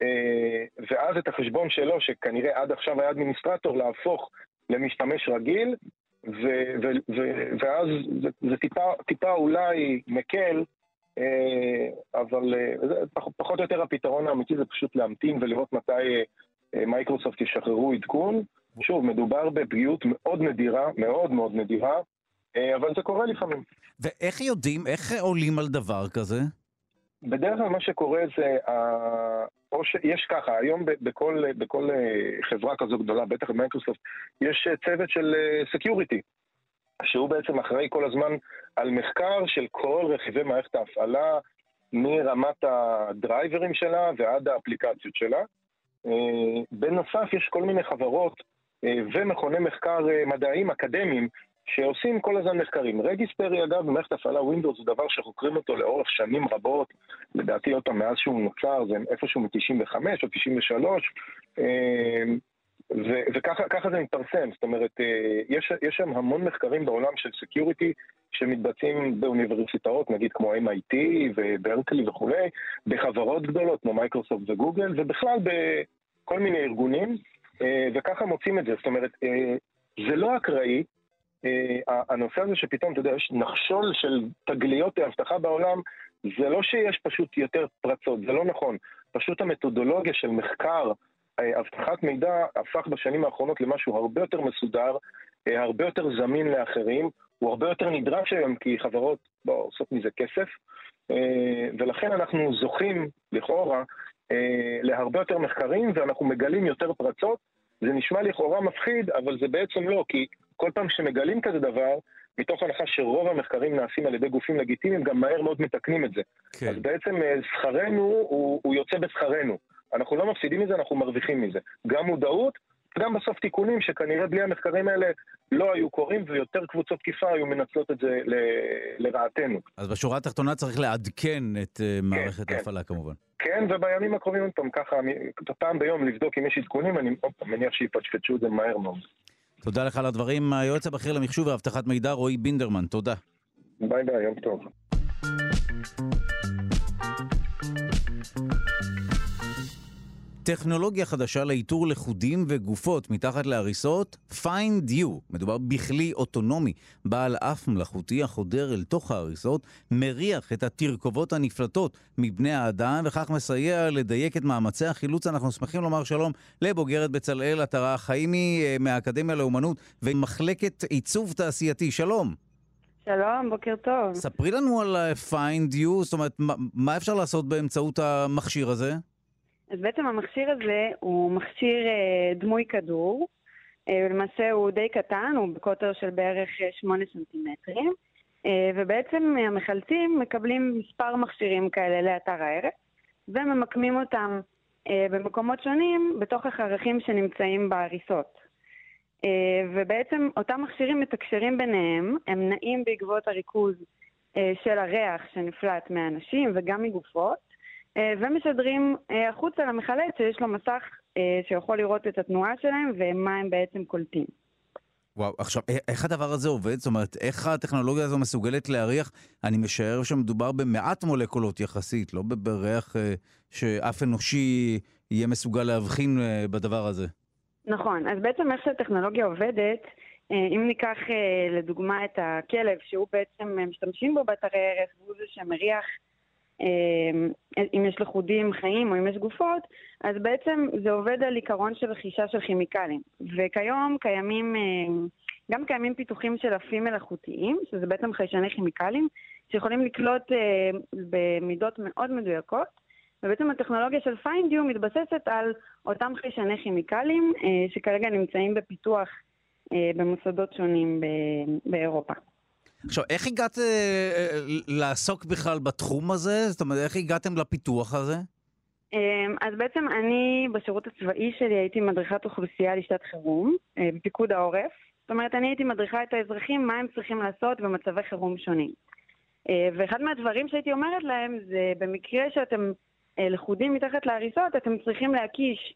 אה, ואז את החשבון שלו, שכנראה עד עכשיו היה administrator, להפוך למשתמש רגיל, ו- ו- ו- ואז זה, זה טיפה, טיפה אולי מקל אה, אבל אה, זה פחות או יותר הפתרון האמיתי זה פשוט להמתין ולראות מתי אה, מייקרוסופט ישחררו עדכון. שוב, מדובר בפגיעות מאוד נדירה, מאוד מאוד נדירה, אבל זה קורה לפעמים. ואיך יודעים, איך עולים על דבר כזה? בדרך כלל מה שקורה זה, או שיש ככה, היום בכל, בכל חברה כזו גדולה, בטח במייקרוסופט, יש צוות של security, שהוא בעצם אחראי כל הזמן על מחקר של כל רכיבי מערכת ההפעלה, מרמת הדרייברים שלה ועד האפליקציות שלה. בנוסף, יש כל מיני חברות ומכוני מחקר מדעיים אקדמיים שעושים כל הזמן מחקרים. registry, אגב, במערכת הפעלה Windows זה דבר שחוקרים אותו לאורך שנים רבות, לדעתי עוד פעם, מאז שהוא נוצר, זה איפשהו מ-95 או 93, ו- וככה זה מתפרסם, זאת אומרת, יש, יש שם המון מחקרים בעולם של security שמתבצעים באוניברסיטאות, נגיד כמו MIT וברקלי וכולי, בחברות גדולות כמו מייקרוסופט וגוגל, ובכלל בכל מיני ארגונים, וככה מוצאים את זה. זאת אומרת, זה לא אקראי, הנושא הזה שפתאום, אתה יודע, יש נחשול של תגליות אבטחה בעולם, זה לא שיש פשוט יותר פרצות, זה לא נכון. פשוט המתודולוגיה של מחקר אבטחת מידע הפך בשנים האחרונות למשהו הרבה יותר מסודר, הרבה יותר זמין לאחרים, הוא הרבה יותר נדרש היום כי חברות בוא, עושות מזה כסף, ולכן אנחנו זוכים, לכאורה, להרבה יותר מחקרים ואנחנו מגלים יותר פרצות. זה נשמע לכאורה מפחיד, אבל זה בעצם לא, כי כל פעם שמגלים כזה דבר, מתוך הנחה שרוב המחקרים נעשים על ידי גופים לגיטימיים, גם מהר מאוד מתקנים את זה. כן. אז בעצם שכרנו הוא, הוא יוצא בשכרנו. אנחנו לא מפסידים מזה, אנחנו מרוויחים מזה. גם מודעות, גם בסוף תיקונים שכנראה בלי המחקרים האלה לא היו קורים, ויותר קבוצות תקיפה היו מנצלות את זה ל... לרעתנו. אז בשורה התחתונה צריך לעדכן את כן, מערכת כן. ההפעלה כמובן. כן, ובימים הקרובים עוד פעם ככה, פעם ביום לבדוק אם יש עדכונים, אני מניח שיפשפשו את זה מהר מאוד. תודה לך על הדברים. היועץ הבכיר למחשוב ואבטחת מידע, רועי בינדרמן, תודה. ביי ביי, יום טוב. טכנולוגיה חדשה לאיתור לכודים וגופות מתחת להריסות, Find You. מדובר בכלי אוטונומי בעל אף מלאכותי החודר אל תוך ההריסות, מריח את התרכובות הנפלטות מבני האדם, וכך מסייע לדייק את מאמצי החילוץ. אנחנו שמחים לומר שלום לבוגרת בצלאל עטרה חיימי אה, מהאקדמיה לאומנות ומחלקת עיצוב תעשייתי. שלום. שלום, בוקר טוב. ספרי לנו על אה, Find You, זאת אומרת, מה אפשר לעשות באמצעות המכשיר הזה? אז בעצם המכשיר הזה הוא מכשיר אה, דמוי כדור. אה, למעשה הוא די קטן, הוא בקוטר של בערך 8 סנטימטרים. אה, ובעצם המחלצים מקבלים מספר מכשירים כאלה לאתר הערב, וממקמים אותם במקומות שונים בתוך החרכים שנמצאים בהריסות. ובעצם אותם מכשירים מתקשרים ביניהם, הם נעים בעקבות הריכוז של הריח שנפלט מהאנשים וגם מגופות, ומשדרים אה, החוצה למחלץ שיש לו מסך אה, שיכול לראות את התנועה שלהם ומה הם בעצם קולטים. וואו, עכשיו, איך הדבר הזה עובד? זאת אומרת, איך הטכנולוגיה הזו מסוגלת להריח? אני משער שמדובר במעט מולקולות יחסית, לא בריח שאף אנושי יהיה מסוגל להבחין בדבר הזה. נכון, אז בעצם איך שהטכנולוגיה עובדת, אם ניקח לדוגמה את הכלב, שהוא בעצם משתמשים בו באתרי ערך, והוא זה שמריח אם יש לחודים חיים או אם יש גופות, אז בעצם זה עובד על עיקרון של רכישה של כימיקלים. וכיום קיימים, אמ, גם קיימים פיתוחים של אפים מלאכותיים, שזה בעצם חיישני כימיקלים, שיכולים לקלוט אמ, במידות מאוד מדויקות, ובעצם הטכנולוגיה של פיינדיו מתבססת על אותם חיישני כימיקלים אה, שכרגע נמצאים בפיתוח אה, במוסדות שונים באירופה. עכשיו, איך הגעת אה, אה, לעסוק בכלל בתחום הזה? זאת אומרת, איך הגעתם לפיתוח הזה? אמ, אז בעצם אני בשירות הצבאי שלי הייתי מדריכת אוכלוסייה לשעת חירום אה, בפיקוד העורף. זאת אומרת, אני הייתי מדריכה את האזרחים מה הם צריכים לעשות במצבי חירום שונים. אה, ואחד מהדברים שהייתי אומרת להם זה במקרה שאתם לכודים מתחת להריסות, אתם צריכים להקיש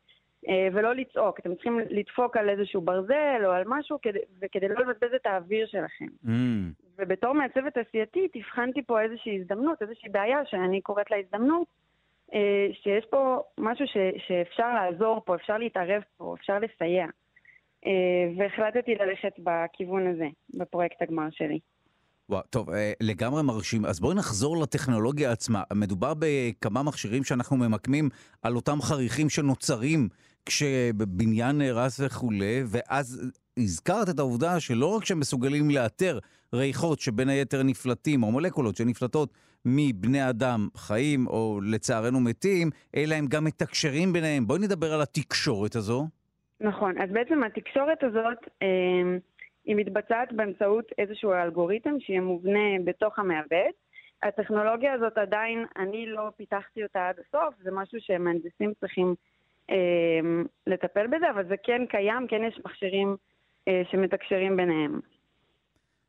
ולא לצעוק. אתם צריכים לדפוק על איזשהו ברזל או על משהו כדי, וכדי לא לבזבז את האוויר שלכם. Mm. ובתור מעצבת תעשייתית הבחנתי פה איזושהי הזדמנות, איזושהי בעיה שאני קוראת לה הזדמנות, אה, שיש פה משהו ש, שאפשר לעזור פה, אפשר להתערב פה, אפשר לסייע. אה, והחלטתי ללכת בכיוון הזה, בפרויקט הגמר שלי. וואו, טוב, אה, לגמרי מרשים. אז בואי נחזור לטכנולוגיה עצמה. מדובר בכמה מכשירים שאנחנו ממקמים על אותם חריכים שנוצרים כשבניין נהרס וכולי, ואז הזכרת את העובדה שלא רק שהם מסוגלים לאתר ריחות שבין היתר נפלטים, או מולקולות שנפלטות מבני אדם חיים או לצערנו מתים, אלא הם גם מתקשרים ביניהם. בואי נדבר על התקשורת הזו. נכון, אז בעצם התקשורת הזאת, אה, היא מתבצעת באמצעות איזשהו אלגוריתם שיהיה מובנה בתוך המעבד. הטכנולוגיה הזאת עדיין, אני לא פיתחתי אותה עד הסוף, זה משהו שמהנדסים צריכים לטפל בזה, אבל זה כן קיים, כן יש מכשירים אה, שמתקשרים ביניהם.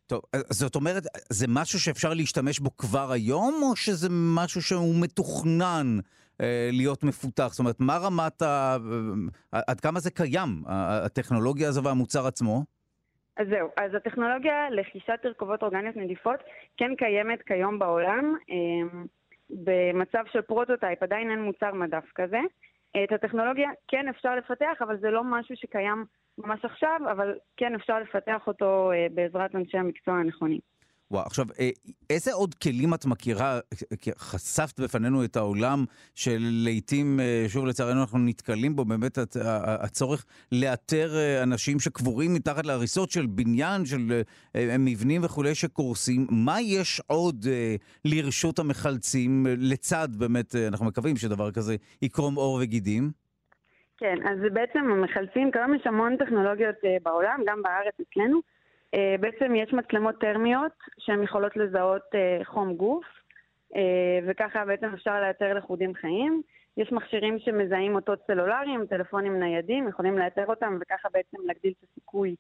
טוב, זאת אומרת, זה משהו שאפשר להשתמש בו כבר היום, או שזה משהו שהוא מתוכנן אה, להיות מפותח? זאת אומרת, מה רמת ה... אה, עד כמה זה קיים, הטכנולוגיה הזו והמוצר עצמו? אז זהו, אז הטכנולוגיה לחישת תרכובות אורגניות נדיפות כן קיימת כיום בעולם. אה, במצב של prototype עדיין אין מוצר מדף כזה. את הטכנולוגיה כן אפשר לפתח, אבל זה לא משהו שקיים ממש עכשיו, אבל כן אפשר לפתח אותו אה, בעזרת אנשי המקצוע הנכונים. וואו, עכשיו, אה, איזה עוד כלים את מכירה? חשפת בפנינו את העולם שלעיתים, אה, שוב לצערנו אנחנו נתקלים בו, באמת הצורך לאתר אנשים שקבורים מתחת להריסות של בניין, של מבנים וכולי שקורסים. מה יש עוד לרשות המחלצים, לצד באמת, אנחנו מקווים שדבר כזה יקרום עור וגידים? כן, אז בעצם המחלצים, כיום יש המון טכנולוגיות בעולם, גם בארץ אצלנו. Uh, בעצם יש מצלמות טרמיות שהן יכולות לזהות uh, חום גוף, uh, וככה בעצם אפשר לאתר לכודים חיים. יש מכשירים שמזהים אותות סלולריים, טלפונים ניידים, יכולים לאתר אותם וככה בעצם להגדיל את הסיכוי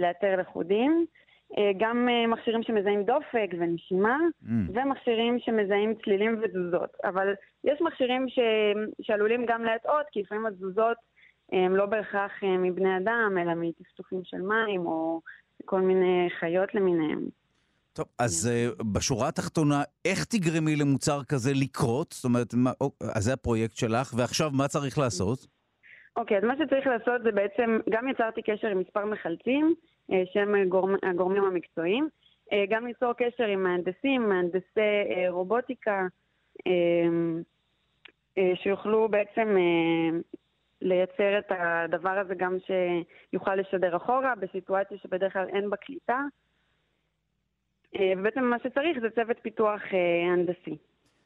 לאתר לכודים. אה, גם אה, מכשירים שמזהים דופק ונשימה, mm. ומכשירים שמזהים צלילים ותזוזות. אבל יש מכשירים ש... שעלולים גם להטעות, כי לפעמים התזוזות הם לא בהכרח אה, מבני אדם, אלא מטפטופים של מים, או כל מיני חיות למיניהם. טוב, אז uh, בשורה התחתונה, איך תגרמי למוצר כזה לקרות? זאת אומרת, מה, אז זה הפרויקט שלך, ועכשיו מה צריך לעשות? אוקיי, okay, אז מה שצריך לעשות זה בעצם, גם יצרתי קשר עם מספר מחלצים, אה, שהם הגורמ, הגורמים המקצועיים. אה, גם ליצור קשר עם מהנדסים, מהנדסי אה, רובוטיקה, שיוכלו בעצם לייצר את הדבר הזה גם שיוכל לשדר אחורה בסיטואציה שבדרך כלל אין בה קליטה. ובעצם מה שצריך זה צוות פיתוח הנדסי.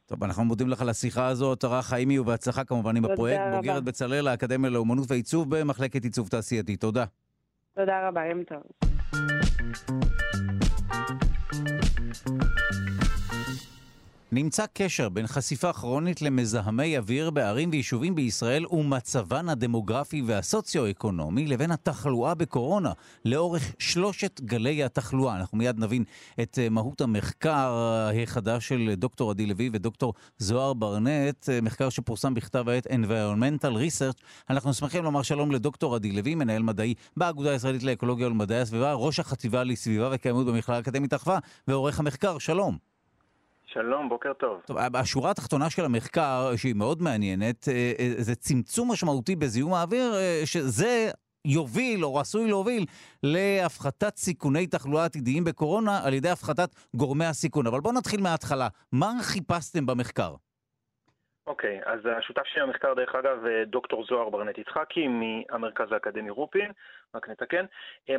טוב, אנחנו מודים לך על השיחה הזו, תרה חיימי ובהצלחה כמובן עם הפרויקט. בוגרת בצלאל, האקדמיה לאומנות ועיצוב במחלקת עיצוב תעשייתי. תודה. תודה רבה, יום טוב. נמצא קשר בין חשיפה כרונית למזהמי אוויר בערים ויישובים בישראל ומצבן הדמוגרפי והסוציו-אקונומי לבין התחלואה בקורונה לאורך שלושת גלי התחלואה. אנחנו מיד נבין את אה, מהות המחקר החדש של דוקטור עדי לוי ודוקטור זוהר ברנט, אה, מחקר שפורסם בכתב העת Environmental Research. אנחנו שמחים לומר שלום לדוקטור עדי לוי, מנהל מדעי באגודה הישראלית לאקולוגיה ולמדעי הסביבה, ראש החטיבה לסביבה וקיימות במכללה האקדמית אחווה ועורך המחקר. שלום. שלום, בוקר טוב. טוב, השורה התחתונה של המחקר, שהיא מאוד מעניינת, אה, אה, זה צמצום משמעותי בזיהום האוויר, אה, שזה יוביל או עשוי להוביל להפחתת סיכוני תחלואה עתידיים בקורונה על ידי הפחתת גורמי הסיכון. אבל בואו נתחיל מההתחלה. מה חיפשתם במחקר? אוקיי, okay, אז השותף שלי במחקר, דרך אגב, דוקטור זוהר ברנט יצחקי מהמרכז האקדמי רופין, רק נתקן.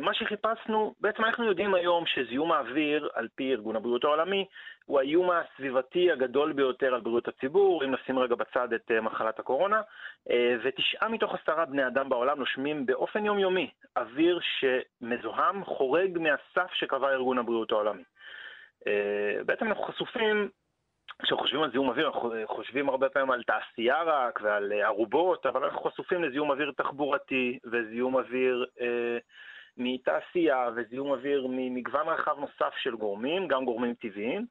מה שחיפשנו, בעצם אנחנו יודעים היום שזיהום האוויר, על פי ארגון הבריאות העולמי, הוא האיום הסביבתי הגדול ביותר על בריאות הציבור, אם נשים רגע בצד את אה, מחלת הקורונה, אה, ותשעה מתוך עשרה בני אדם בעולם נושמים באופן יומיומי אוויר שמזוהם חורג מהסף שקבע ארגון הבריאות העולמי. אה, בעצם אנחנו חשופים כשחושבים על זיהום אוויר, אנחנו חושבים הרבה פעמים על תעשייה רק ועל ערובות, אבל אנחנו חשופים לזיהום אוויר תחבורתי וזיהום אוויר אה, מתעשייה וזיהום אוויר ממגוון רחב נוסף של גורמים, גם גורמים טבעיים.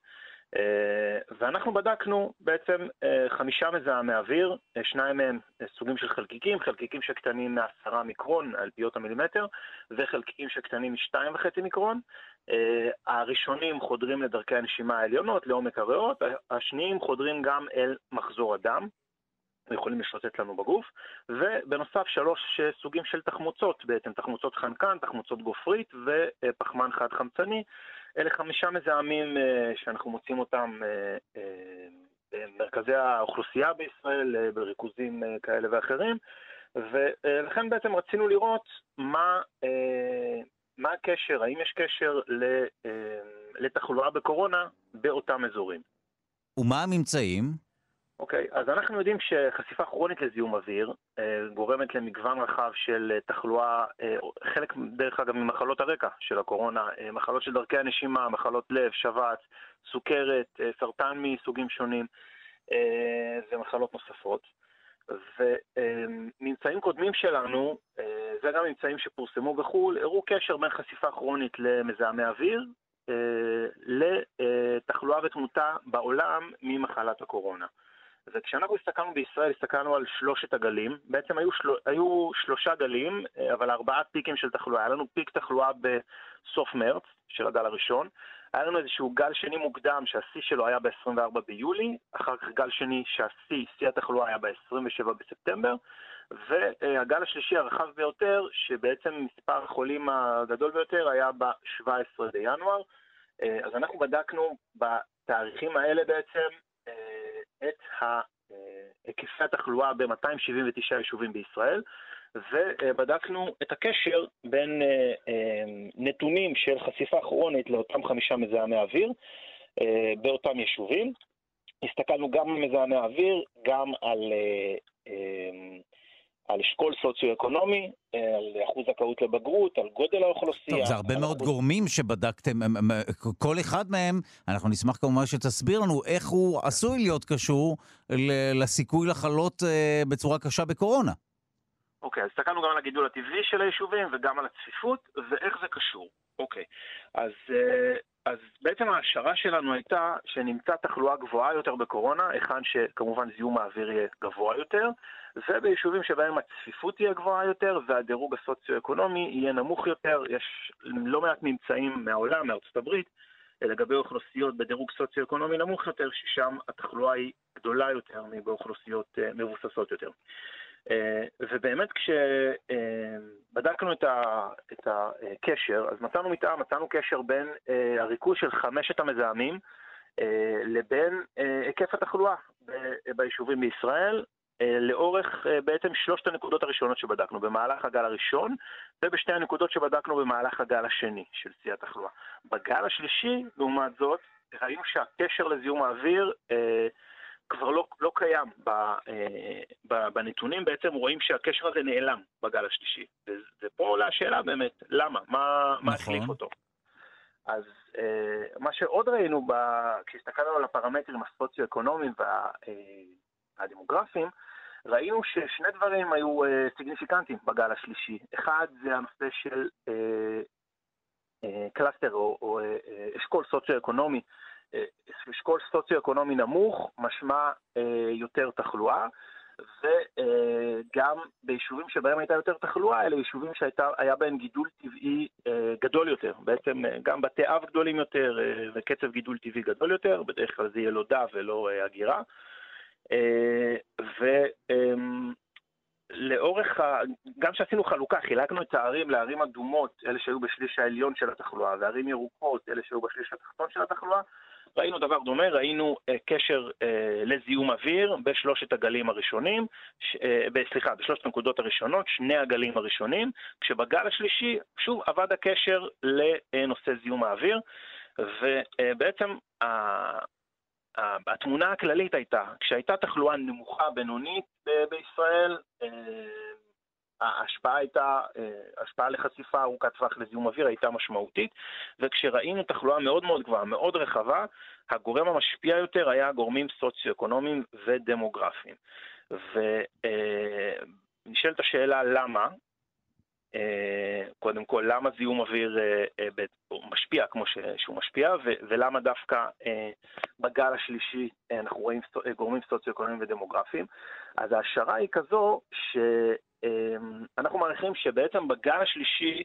אה, ואנחנו בדקנו בעצם אה, חמישה מזהמי אוויר, אה, שניים מהם סוגים של חלקיקים, חלקיקים שקטנים מעשרה מיקרון על פיות המילימטר, וחלקיקים שקטנים משתיים וחצי מיקרון. הראשונים חודרים לדרכי הנשימה העליונות, לעומק הריאות, השניים חודרים גם אל מחזור הדם. יכולים לשוטט לנו בגוף, ובנוסף שלוש סוגים של תחמוצות, בעצם תחמוצות חנקן, תחמוצות גופרית ופחמן חד-חמצני, אלה חמישה מזהמים שאנחנו מוצאים אותם במרכזי האוכלוסייה בישראל, בריכוזים כאלה ואחרים, ולכן בעצם רצינו לראות מה, מה הקשר, האם יש קשר לתחלואה בקורונה באותם אזורים. ומה הממצאים? אוקיי, okay, אז אנחנו יודעים שחשיפה כרונית לזיהום אוויר אה, גורמת למגוון רחב של אה, תחלואה, אה, חלק דרך אגב ממחלות הרקע של הקורונה, מחלות של דרכי הנשימה, מחלות לב, שבץ, סוכרת, סרטן מסוגים שונים ומחלות נוספות. וממצאים קודמים שלנו, זה גם ממצאים שפורסמו בחו"ל, הראו קשר בין חשיפה כרונית למזהמי אוויר אה, לתחלואה ותמותה בעולם ממחלת הקורונה. וכשאנחנו הסתכלנו בישראל, הסתכלנו על שלושת הגלים, בעצם היו, של... היו שלושה גלים, אה, אבל ארבעה פיקים של תחלואה. היה לנו פיק תחלואה בסוף מרץ, של הגל הראשון, היה לנו איזשהו גל שני מוקדם שהשיא שלו היה ב-24 ביולי, אחר כך גל שני שהשיא, שיא התחלואה היה ב-27 בספטמבר, והגל השלישי הרחב ביותר, שבעצם מספר החולים הגדול ביותר היה ב-17 בינואר. אה, אז אנחנו בדקנו בתאריכים האלה בעצם את היקפי התחלואה ב-279 יישובים בישראל, ובדקנו את הקשר בין אה, נתונים של חשיפה כרונית לאותם חמישה מזהמי אוויר באותם יישובים. הסתכלנו גם על מזהמי אוויר, גם על על אשכול סוציו-אקונומי, אה, על אחוז זכאות לבגרות, על גודל האוכלוסייה. טוב, זה הרבה מאוד אחוז... גורמים שבדקתם, כל אחד מהם, אנחנו נשמח כמובן שתסביר לנו איך הוא עשוי להיות קשור לסיכוי לחלות אה, בצורה קשה בקורונה. אוקיי, אז הסתכלנו גם על הגידול הטבעי של היישובים וגם על הצפיפות, ואיך זה קשור. אוקיי, אז אה, אז בעצם ההשערה שלנו הייתה שנמצא תחלואה גבוהה יותר בקורונה, היכן שכמובן זיהום האוויר יהיה גבוה יותר, וביישובים שבהם הצפיפות תהיה גבוהה יותר והדירוג הסוציו-אקונומי יהיה נמוך יותר. יש לא מעט ממצאים מהעולם, מארצות הברית, לגבי אוכלוסיות בדירוג סוציו-אקונומי נמוך יותר, ששם התחלואה היא גדולה יותר מבאוכלוסיות אה, מבוססות יותר. אה, ובאמת כשבדקנו את הקשר, אז מצאנו מתאם, מצאנו קשר בין אה, הריכוז של חמשת המזהמים אה, לבין היקף התחלואה ביישובים בישראל, לאורך בעצם שלושת הנקודות הראשונות שבדקנו, במהלך הגל הראשון ובשתי הנקודות שבדקנו במהלך הגל השני של שיא התחלואה. בגל השלישי, לעומת זאת, ראינו שהקשר לזיהום האוויר כבר לא, לא קיים ב, אה, ב, בנתונים, בעצם רואים שהקשר הזה נעלם בגל השלישי. ופה עולה השאלה באמת, למה? מה, נכון. מה החליף אותו? אז אה, מה שעוד ראינו, ב, כשהסתכלנו על הפרמטרים הסוציו-אקונומיים והדמוגרפיים, וה, ראינו ששני דברים היו אה, סיגניפיקנטיים בגל השלישי. אחד זה הנושא של אה, אה, cluster או, או אה, אשכול סוציו-אקונומי אשכול סוציו-אקונומי נמוך, משמע אה, יותר תחלואה, וגם ביישובים שבהם הייתה יותר תחלואה, אלה יישובים שהיה בהם גידול טבעי אה, גדול יותר. בעצם אה, גם בתי אב גדולים יותר וקצב גידול טבעי גדול יותר, בדרך כלל זה ילודה ולא הגירה. ו... לאורך, ה... גם כשעשינו חלוקה, חילקנו את הערים לערים אדומות, אלה שהיו בשליש העליון של התחלואה, וערים ירוקות, אלה שהיו בשליש התחתון של התחלואה, ראינו דבר דומה, ראינו uh, קשר uh, לזיהום אוויר בשלושת הגלים הראשונים, ש, uh, סליחה, בשלושת הנקודות הראשונות, שני הגלים הראשונים, כשבגל השלישי, שוב, עבד הקשר לנושא זיהום האוויר, ובעצם uh, התמונה הכללית הייתה, כשהייתה תחלואה נמוכה בינונית בישראל, ההשפעה הייתה, ההשפעה לחשיפה ארוכת טווח לזיהום אוויר הייתה משמעותית, וכשראינו תחלואה מאוד מאוד גבוהה, מאוד רחבה, הגורם המשפיע יותר היה גורמים סוציו-אקונומיים ודמוגרפיים. ונשאלת השאלה למה, קודם כל, למה זיהום אוויר משפיע כמו שהוא משפיע, ולמה דווקא בגל השלישי אנחנו רואים גורמים סוציו-אקונומיים ודמוגרפיים. אז ההשערה היא כזו שאנחנו מעריכים שבעצם בגל השלישי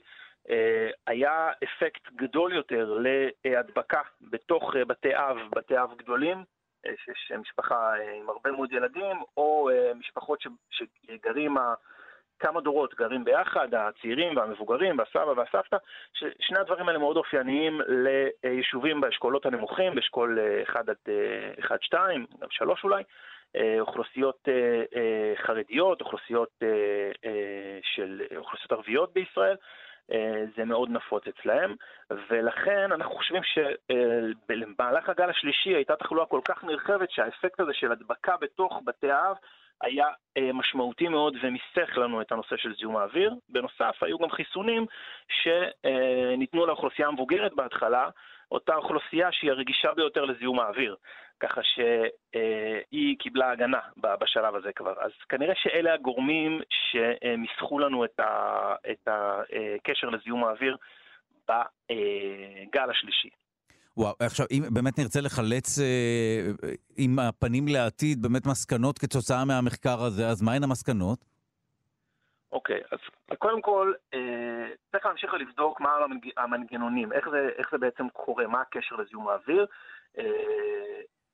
אה, היה אפקט גדול יותר להדבקה בתוך אה, בתי אב, בתי אב גדולים, אה, שיש משפחה עם הרבה מאוד ילדים, או משפחות שגרים כמה דורות גרים ביחד, הצעירים והמבוגרים והסבא והסבתא, ששני הדברים האלה מאוד אופייניים ליישובים באשכולות הנמוכים, באשכול 1 עד 1-2, גם 3 אולי, אוכלוסיות חרדיות, אוכלוסיות של אוכלוסיות ערביות בישראל. זה מאוד נפוץ אצלהם, ולכן אנחנו חושבים שבמהלך הגל השלישי הייתה תחלואה כל כך נרחבת שהאפקט הזה של הדבקה בתוך בתי האב היה אה, משמעותי מאוד ומיסך לנו את הנושא של זיהום האוויר. בנוסף, היו גם חיסונים שניתנו לאוכלוסייה המבוגרת בהתחלה, אותה אוכלוסייה שהיא הרגישה ביותר לזיהום האוויר, ככה שהיא קיבלה הגנה בשלב הזה כבר. אז כנראה שאלה הגורמים שמיסכו לנו את הקשר לזיהום האוויר בגל השלישי. וואו, עכשיו, אם באמת נרצה לחלץ אה, עם הפנים לעתיד באמת מסקנות כתוצאה מהמחקר הזה, אז מהן המסקנות? אוקיי, אז קודם כל, אה, צריך להמשיך ולבדוק מה המנגנונים, איך זה, איך זה בעצם קורה, מה הקשר לזיהום האוויר. אה,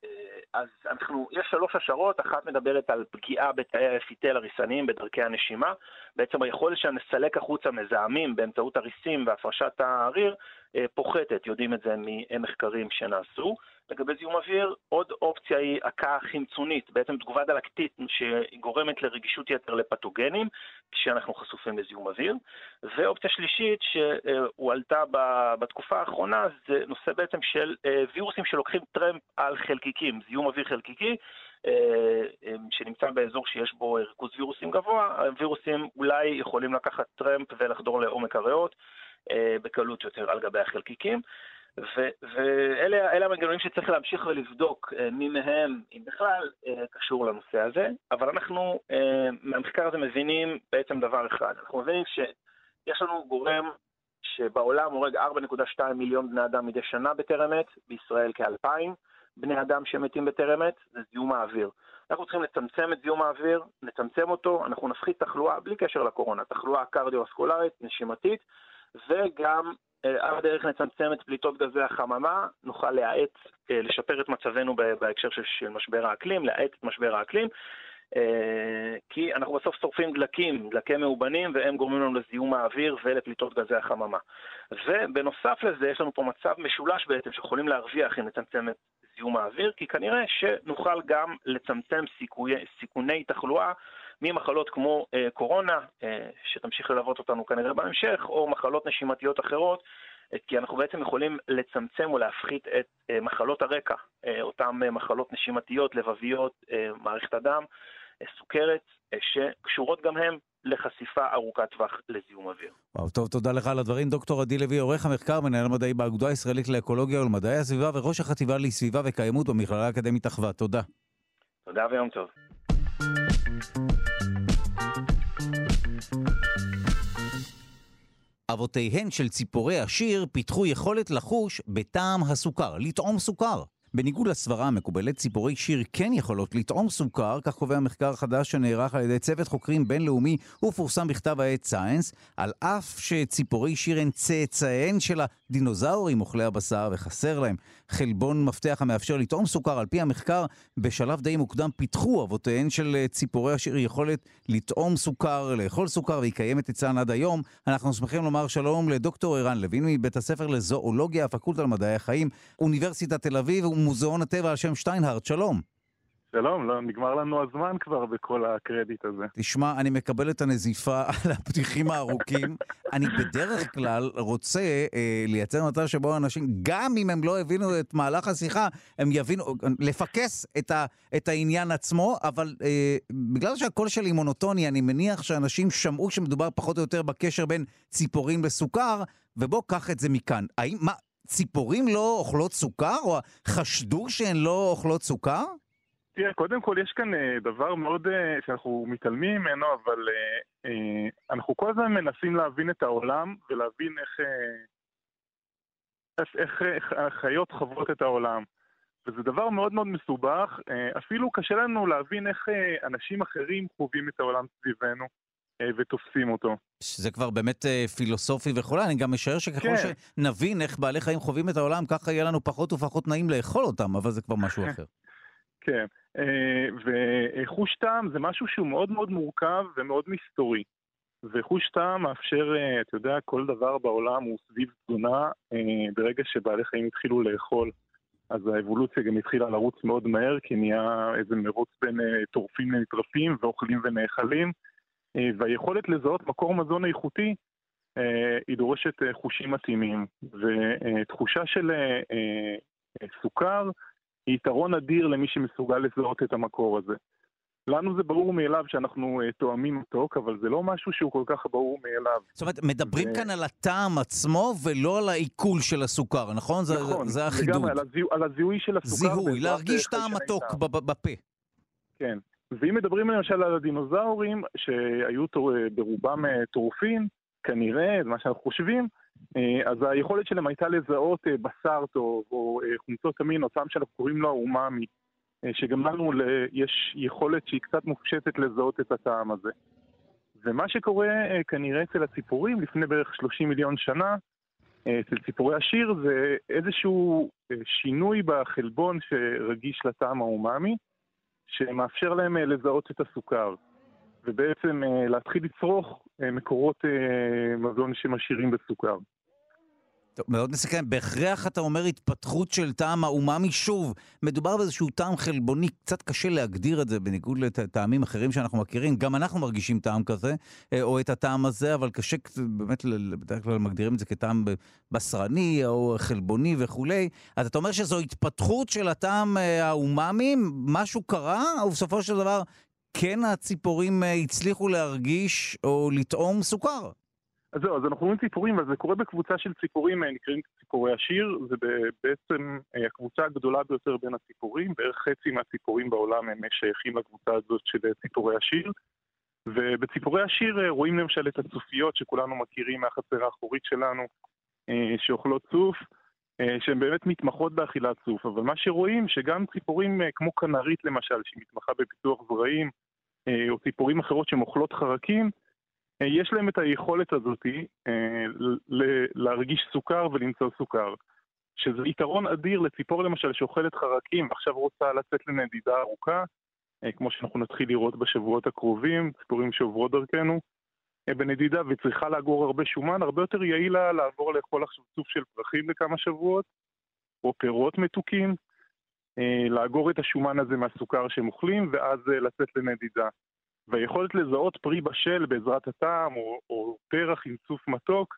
אה, אז אנחנו, יש שלוש השערות, אחת מדברת על פגיעה בתאי האפיטל הריסניים בדרכי הנשימה, בעצם היכולת שלנו לסלק החוצה מזהמים באמצעות הריסים והפרשת אה, פוחתת, יודעים את זה ממחקרים שנעשו. לגבי זיהום אוויר, עוד אופציה היא הקאה חמצונית, בעצם תגובה דלקתית שגורמת לרגישות יתר לפתוגנים כשאנחנו חשופים לזיהום אוויר. ואופציה שלישית שהועלתה בתקופה האחרונה זה נושא בעצם של אה, וירוסים שלוקחים טרמפ על חלקיקים, זיהום אוויר חלקיקי. אה, שנמצא באזור שיש בו ריכוז וירוסים גבוה, הווירוסים אולי יכולים לקחת טרמפ ולחדור לעומק הריאות אה, בקלות יותר על גבי החלקיקים. ואלה המנגנונים שצריך להמשיך ולבדוק אה, מי מהם, אם בכלל, אה, קשור לנושא הזה, אבל אנחנו מהמחקר הזה מבינים בעצם דבר אחד, אנחנו מבינים שיש לנו גורם שבעולם הורג 4.2 מיליון בני אדם מדי שנה בטרם עת, בישראל כ-2,000 בני אדם שמתים בטרם עת, זה זיהום האוויר. אנחנו צריכים לצמצם את זיהום האוויר, נצמצם אותו, אנחנו נפחית תחלואה בלי קשר לקורונה, תחלואה קרדיו-אסקולרית, נשימתית, וגם אה, על הדרך נצמצם את פליטות גזי החממה, נוכל להאט, אה, לשפר את מצבנו בהקשר של משבר האקלים, להאט את משבר האקלים, אה, כי אנחנו בסוף שורפים דלקים, דלקי מאובנים, והם גורמים לנו לזיהום האוויר ולפליטות גזי החממה. ובנוסף לזה, יש לנו פה מצב משולש בעצם, שיכולים להרוויח אם נצמצם את זיהום האוויר, כי כנראה שנוכל גם לצמצם סיכויי, סיכוני תחלואה ממחלות כמו אה, קורונה, אה, שתמשיך ללוות אותנו כנראה בהמשך, או מחלות נשימתיות אחרות, אה, כי אנחנו בעצם יכולים לצמצם או להפחית את אה, מחלות הרקע, אה, אותן אה, מחלות נשימתיות, לבביות, אה, מערכת הדם, אה, סוכרת, אה, שקשורות גם הן לחשיפה ארוכת טווח לזיהום אוויר. וואו, טוב, תודה לך על הדברים. דוקטור עדי לוי, עורך המחקר, מנהל המדעי באגודה הישראלית לאקולוגיה ולמדעי הסביבה וראש החטיבה לסביבה וקיימות במכללה האקדמית אחווה. תודה. תודה ויום טוב. אבותיהן של ציפורי השיר פיתחו יכולת לחוש בטעם הסוכר, לטעום סוכר. בניגוד לסברה המקובלת, ציפורי שיר כן יכולות לטעום סוכר, כך קובע מחקר חדש שנערך על ידי צוות חוקרים בינלאומי ופורסם בכתב העת סייאנס, על אף שציפורי שיר הן צאצאיהן של הדינוזאורים אוכלי הבשר וחסר להם חלבון מפתח המאפשר לטעום סוכר. על פי המחקר, בשלב די מוקדם פיתחו אבותיהן של ציפורי השיר יכולת לטעום סוכר, לאכול סוכר, והיא קיימת אצלן עד היום. אנחנו שמחים לומר שלום לדוקטור ערן לוין מבית הספר לזואולוגיה, הפקולטה למדעי החיים, אוניברסיטת תל אביב מוזיאון הטבע על שם שטיינהרט, שלום. שלום, לא, נגמר לנו הזמן כבר בכל הקרדיט הזה. תשמע, אני מקבל את הנזיפה על הפתיחים הארוכים. אני בדרך כלל רוצה אה, לייצר מצב שבו אנשים, גם אם הם לא הבינו את מהלך השיחה, הם יבינו, לפקס את, ה, את העניין עצמו, אבל אה, בגלל שהקול שלי מונוטוני, אני מניח שאנשים שמעו שמדובר פחות או יותר בקשר בין ציפורים לסוכר, ובוא, קח את זה מכאן. האם, מה, ציפורים לא אוכלות סוכר, או חשדו שהן לא אוכלות סוכר? תראה, קודם כל יש כאן אה, דבר מאוד אה, שאנחנו מתעלמים ממנו, אבל אה, אנחנו כל הזמן מנסים להבין את העולם ולהבין איך, איך, איך החיות חוות את העולם. וזה דבר מאוד מאוד מסובך, אפילו קשה לנו להבין איך אנשים אחרים חווים את העולם סביבנו. ותופסים אותו. זה כבר באמת פילוסופי וכולי, אני גם משער שככל כן. שנבין איך בעלי חיים חווים את העולם, ככה יהיה לנו פחות ופחות נעים לאכול אותם, אבל זה כבר משהו אחר. כן, וחוש טעם זה משהו שהוא מאוד מאוד מורכב ומאוד מסתורי. וחוש טעם מאפשר, אה, אתה יודע, כל דבר בעולם הוא סביב תזונה. אה, ברגע שבעלי חיים התחילו לאכול, אז האבולוציה גם התחילה לרוץ מאוד מהר, כי נהיה איזה מרוץ בין אה, טורפים לנטרפים ואוכלים ונאכלים. והיכולת לזהות מקור מזון איכותי, היא דורשת חושים מתאימים. ותחושה של סוכר היא יתרון אדיר למי שמסוגל לזהות את המקור הזה. לנו זה ברור מאליו שאנחנו uh, תואמים מתוק, אבל זה לא משהו שהוא כל כך ברור מאליו. זאת אומרת, מדברים ו... כאן על הטעם עצמו ולא על העיכול של הסוכר, נכון? נכון, זה, זה החידוד. לגמרי, על, הזיהו, על הזיהוי של הסוכר. זיהוי, להרגיש טעם מתוק בפה. כן. ואם מדברים למשל על הדינוזאורים, שהיו תור, ברובם אה, טורפים, כנראה, זה מה שאנחנו חושבים, אה, אז היכולת שלהם הייתה לזהות בשר טוב, או חומצות אמין, או טעם שאנחנו קוראים לו האומאמי. אה, שגם לנו יש יכולת שהיא קצת מופשטת לזהות את הטעם הזה. ומה שקורה אה, כנראה אצל הציפורים לפני בערך 30 מיליון שנה, אה, אצל ציפורי השיר, זה איזשהו שינוי בחלבון שרגיש לטעם האומאמי, שמאפשר להם לזהות את הסוכר, ובעצם להתחיל לצרוך מקורות מזון שמשאירים בסוכר. טוב, מאוד מסכם. בהכרח אתה אומר התפתחות של טעם האומאמי. שוב, מדובר באיזשהו טעם חלבוני, קצת קשה להגדיר את זה בניגוד לטעמים אחרים שאנחנו מכירים. גם אנחנו מרגישים טעם כזה, אה, או את הטעם הזה, אבל קשה באמת, בדרך כלל מגדירים את זה כטעם בשרני או חלבוני וכולי. אז אתה אומר שזו התפתחות של הטעם אה, האומאמי, משהו קרה, או בסופו של דבר כן הציפורים אה, הצליחו להרגיש או לטעום סוכר? אז זהו, אז אנחנו רואים ציפורים, אבל זה קורה בקבוצה של ציפורים, אה, נקראים ציפורי השיר, זה בעצם אה, הקבוצה הגדולה ביותר בין הציפורים, בערך חצי מהציפורים בעולם הם שייכים לקבוצה הזאת של ציפורי השיר. ובציפורי השיר רואים למשל את הצופיות שכולנו מכירים מהחצר האחורית שלנו, שאוכלות צוף, שהן באמת מתמחות באכילת צוף, אבל מה שרואים שגם ציפורים כמו כנרית למשל, שמתמחה בפיתוח זרעים, או ציפורים אחרות שהן אוכלות חרקים, אה, יש להם את היכולת הזאת אה, להרגיש סוכר ולמצוא סוכר. שזה יתרון אדיר לציפור למשל שאוכלת חרקים ועכשיו רוצה לצאת לנדידה ארוכה, אה, כמו שאנחנו נתחיל לראות בשבועות הקרובים, ציפורים שעוברות דרכנו בנדידה וצריכה לאגור הרבה שומן, הרבה יותר יעיל לה לעבור לאכול עכשיו צוף של פרחים לכמה שבועות, או פירות מתוקים, לאגור את השומן הזה מהסוכר שהם אוכלים ואז לצאת לנדידה. והיכולת לזהות פרי בשל בעזרת הטעם או, או פרח עם צוף מתוק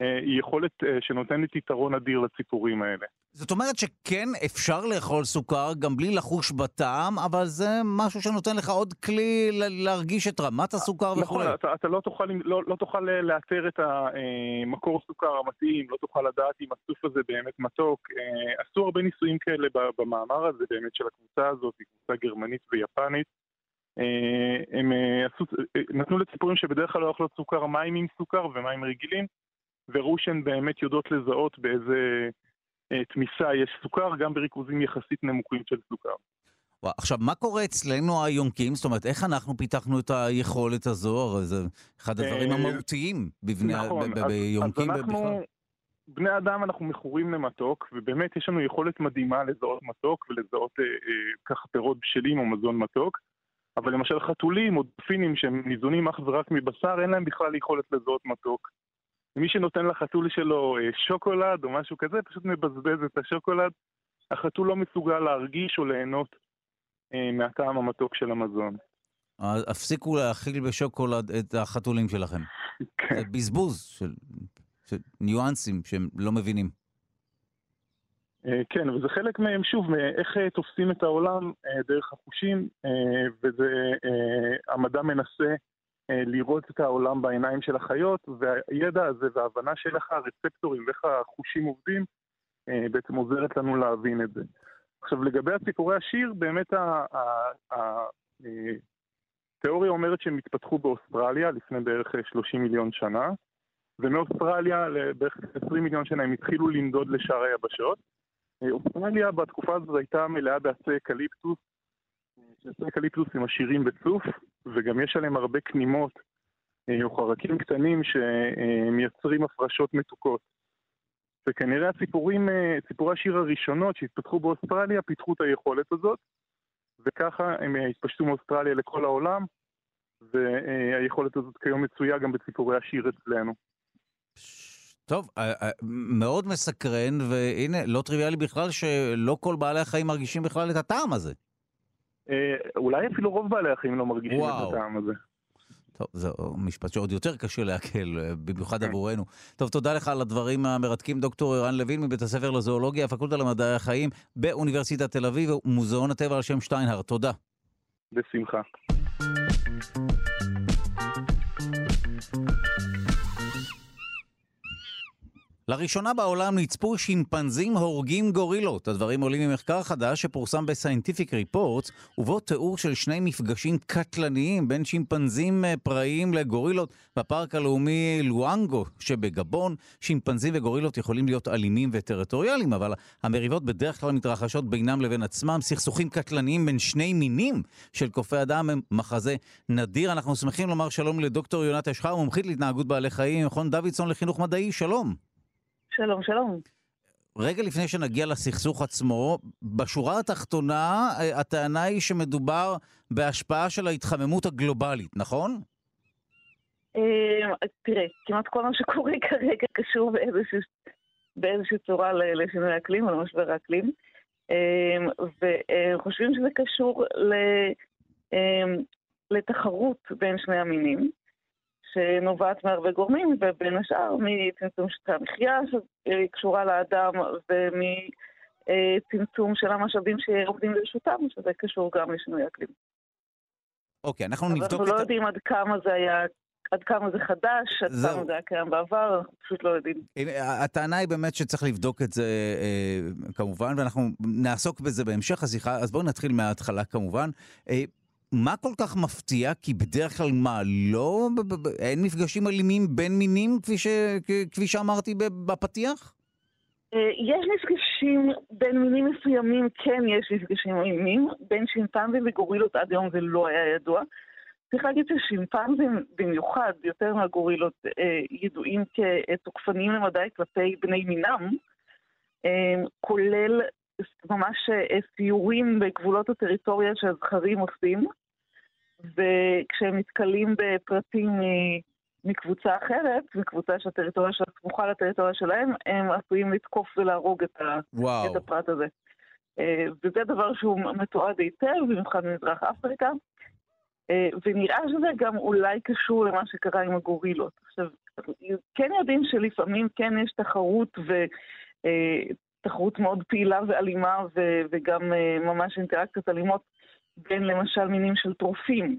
אה, היא יכולת אה, שנותנת יתרון אדיר לציפורים האלה. זאת אומרת שכן אפשר לאכול סוכר גם בלי לחוש בטעם, אבל זה משהו שנותן לך עוד כלי להרגיש את רמת הסוכר וכו'. נכון, אתה, אתה לא, תוכל, לא, לא תוכל לאתר את המקור סוכר המתאים, לא תוכל לדעת אם הצוף הזה באמת מתוק. אה, עשו הרבה ניסויים כאלה במאמר הזה באמת של הקבוצה הזאת, קבוצה גרמנית ויפנית. אה, הם אה, עשו, אה, נתנו לציפורים שבדרך כלל לא אוכלות סוכר מים עם סוכר ומים רגילים, וראו שהן באמת יודעות לזהות באיזה תמיסה יש סוכר, גם בריכוזים יחסית נמוכים של סוכר. עכשיו, מה קורה אצלנו היונקים? זאת אומרת, איך אנחנו פיתחנו את היכולת הזו? הרי זה אחד הדברים המהותיים בבני, נכון, ביונקים אנחנו, בכלל. בני אדם אנחנו מכורים למתוק, ובאמת יש לנו יכולת מדהימה לזהות מתוק ולזהות אה, אה, ככה פירות בשלים או מזון מתוק. אבל למשל חתולים או דפינים שהם ניזונים אך ורק מבשר, אין להם בכלל יכולת לזהות מתוק. מי שנותן לחתול שלו אה, שוקולד או משהו כזה, פשוט מבזבז את השוקולד. החתול לא מסוגל להרגיש או ליהנות אה, מהטעם המתוק של המזון. הפסיקו להאכיל בשוקולד את החתולים שלכם. כן. זה בזבוז של, של ניואנסים שהם לא מבינים. אה, כן, וזה חלק מהם, שוב, מאיך אה, תופסים את העולם דרך החושים, וזה, המדע מנסה לראות את העולם בעיניים של החיות, והידע הזה וההבנה של איך הרצפטורים ואיך החושים עובדים, בעצם עוזרת לנו להבין את זה. עכשיו, לגבי הציפורי השיר, באמת התיאוריה אומרת שהם התפתחו באוסטרליה לפני בערך 30 מיליון שנה, ומאוסטרליה לבערך 20 מיליון שנה הם התחילו לנדוד לשאר היבשות. אוסטרליה בתקופה הזאת הייתה מלאה בעצי אקליפטוס, שעצי אקליפטוס הם עשירים בצוף, וגם יש עליהם הרבה כנימות אה, או חרקים קטנים שמייצרים הפרשות מתוקות. וכנראה הציפורים, אה, ציפורי השיר הראשונות שהתפתחו באוסטרליה פיתחו את היכולת הזאת, וככה הם התפשטו מאוסטרליה לכל העולם, והיכולת הזאת כיום מצויה גם בציפורי השיר אצלנו. טוב, אה, אה, מאוד מסקרן, והנה, לא טריוויאלי בכלל שלא כל בעלי החיים מרגישים בכלל את הטעם הזה. אה, אולי אפילו רוב בעלי החיים לא מרגישים וואו. את הטעם הזה. טוב, זה משפט שעוד יותר קשה לעכל, במיוחד כן. עבורנו. טוב, תודה לך על הדברים המרתקים, דוקטור ערן לוין מבית הספר לזואולוגיה, הפקולטה למדעי החיים באוניברסיטת תל אביב, ומוזיאון הטבע על שם שטיינהר. תודה. בשמחה. לראשונה בעולם נצפו שימפנזים הורגים גורילות. הדברים עולים ממחקר חדש שפורסם ב-Scientific Reports, ובו תיאור של שני מפגשים קטלניים בין שימפנזים אה, פראיים לגורילות בפארק הלאומי לואנגו שבגבון. שימפנזים וגורילות יכולים להיות אלימים וטריטוריאליים, אבל המריבות בדרך כלל מתרחשות בינם לבין עצמם. סכסוכים קטלניים בין שני מינים של קופי אדם הם מחזה נדיר. אנחנו שמחים לומר שלום לדוקטור יונת אשחר, מומחית להתנהגות בעלי חיים, מכון דוידסון לחינוך מדעי. שלום. שלום, שלום. רגע לפני שנגיע לסכסוך עצמו, בשורה התחתונה אה, הטענה היא שמדובר בהשפעה של ההתחממות הגלובלית, נכון? אה, תראה, כמעט כל מה שקורה כרגע קשור באיזושהי, באיזושהי צורה לשינוי האקלים או למשבר האקלים, אה, וחושבים שזה קשור לתחרות בין שני המינים. שנובעת מהרבה גורמים, ובין השאר מצמצום שטחי המחיה שקשורה לאדם, ומצמצום של המשאבים שעומדים לרשותם, שזה קשור גם לשינוי אקלים. אוקיי, אנחנו נבדוק את... אנחנו לא יודעים עד כמה זה היה עד כמה זה חדש, עד זהו. כמה זה היה קיים בעבר, אנחנו פשוט לא יודעים. הטענה היא באמת שצריך לבדוק את זה אה, כמובן, ואנחנו נעסוק בזה בהמשך השיחה, אז בואו נתחיל מההתחלה כמובן. מה כל כך מפתיע? כי בדרך כלל מה, לא, אין מפגשים אלימים בין מינים, כפי, ש, כפי שאמרתי בפתיח? אה, יש מפגשים בין מינים מסוימים, כן יש מפגשים אלימים. בין שימפנזים וגורילות עד היום זה לא היה ידוע. צריך להגיד ששימפנזים במיוחד, יותר מהגורילות, אה, ידועים כתוקפניים למדי כלפי בני מינם, אה, כולל ממש סיורים בגבולות הטריטוריה שהזכרים עושים. וכשהם נתקלים בפרטים מקבוצה אחרת, מקבוצה שהטריטוריה שלה סמוכה לטריטוריה שלהם, הם עשויים לתקוף ולהרוג את, ה... את הפרט הזה. אה, וזה דבר שהוא מתועד היטב, במיוחד במזרח אפריקה, אה, ונראה שזה גם אולי קשור למה שקרה עם הגורילות. עכשיו, כן יודעים שלפעמים כן יש תחרות ותחרות אה, מאוד פעילה ואלימה וגם ממש אינטראקציות אלימות בין למשל מינים של טורפים,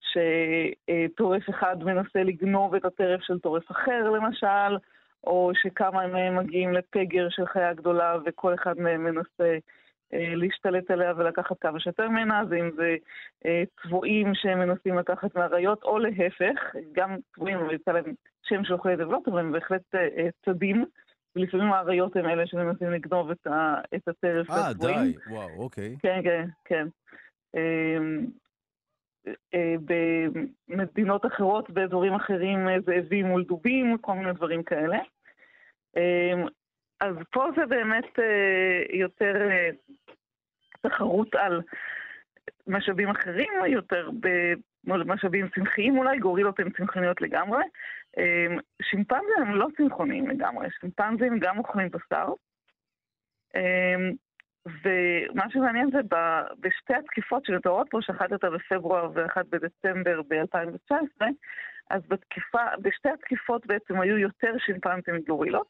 שטורף אחד מנסה לגנוב את הטרף של טורף אחר למשל, או שכמה מהם מגיעים לפגר של חיה גדולה וכל אחד מהם מנסה אה, להשתלט עליה ולקחת כמה שיותר ממנה, אז אם זה אה, צבועים שהם מנסים לקחת מהאריות, או להפך, גם צבועים, אבל יצא להם שם של דבלות, אבל הם בהחלט צדים. ולפעמים האריות הם אלה שמנסים לגנוב את, ה, את הטרף אה, די, וואו, אוקיי. כן, כן, כן. אמ, אה, במדינות אחרות, באזורים אחרים, אה, זאבים מול דובים, כל מיני דברים כאלה. אמ, אז פה זה באמת אה, יותר תחרות על משאבים אחרים, יותר במשאבים צמחיים אולי, גורילות הן צמחוניות לגמרי. אמ, שימפנזים הם לא צמחוניים לגמרי, שימפנזים גם אוכלים בשר. ומה שמעניין זה בשתי התקיפות שמתוארות פה, שאחת הייתה בפברואר ואחת בדצמבר ב-2019, אז בתקיפה, בשתי התקיפות בעצם היו יותר שימפנזים מגורילות.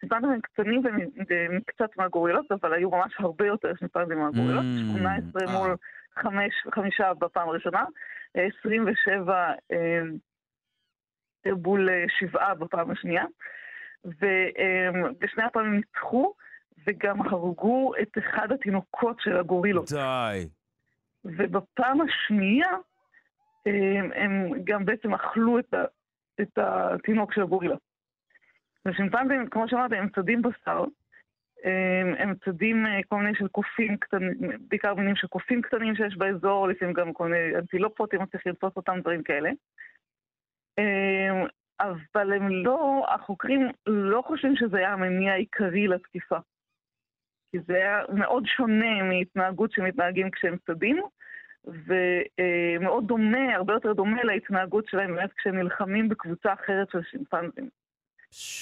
שימפנזים הם קטנים קצת מהגורילות, אבל היו ממש הרבה יותר שימפנזים מהגורילות, 18 mm, מול 5, אה. 5 בפעם הראשונה, 27 מול 7 בפעם השנייה, ובשני הפעמים ניצחו. וגם הרגו את אחד התינוקות של הגורילות. די. ובפעם השנייה הם, הם גם בעצם אכלו את, ה, את התינוק של הגורילה. ושימפנזים, כמו שאמרתי, הם צדים בשר, הם, הם צדים אה, כל מיני של קופים קטנים, בעיקר מינים של קופים קטנים שיש באזור, לפעמים גם כל מיני אנטילופות, אם צריך לתפוס אותם, דברים כאלה. אבל הם לא, החוקרים לא חושבים שזה היה המניע העיקרי לתקיפה. כי זה היה מאוד שונה מהתנהגות שמתנהגים כשהם צדים, ומאוד דומה, הרבה יותר דומה להתנהגות שלהם באמת כשהם נלחמים בקבוצה אחרת של שימפנזים.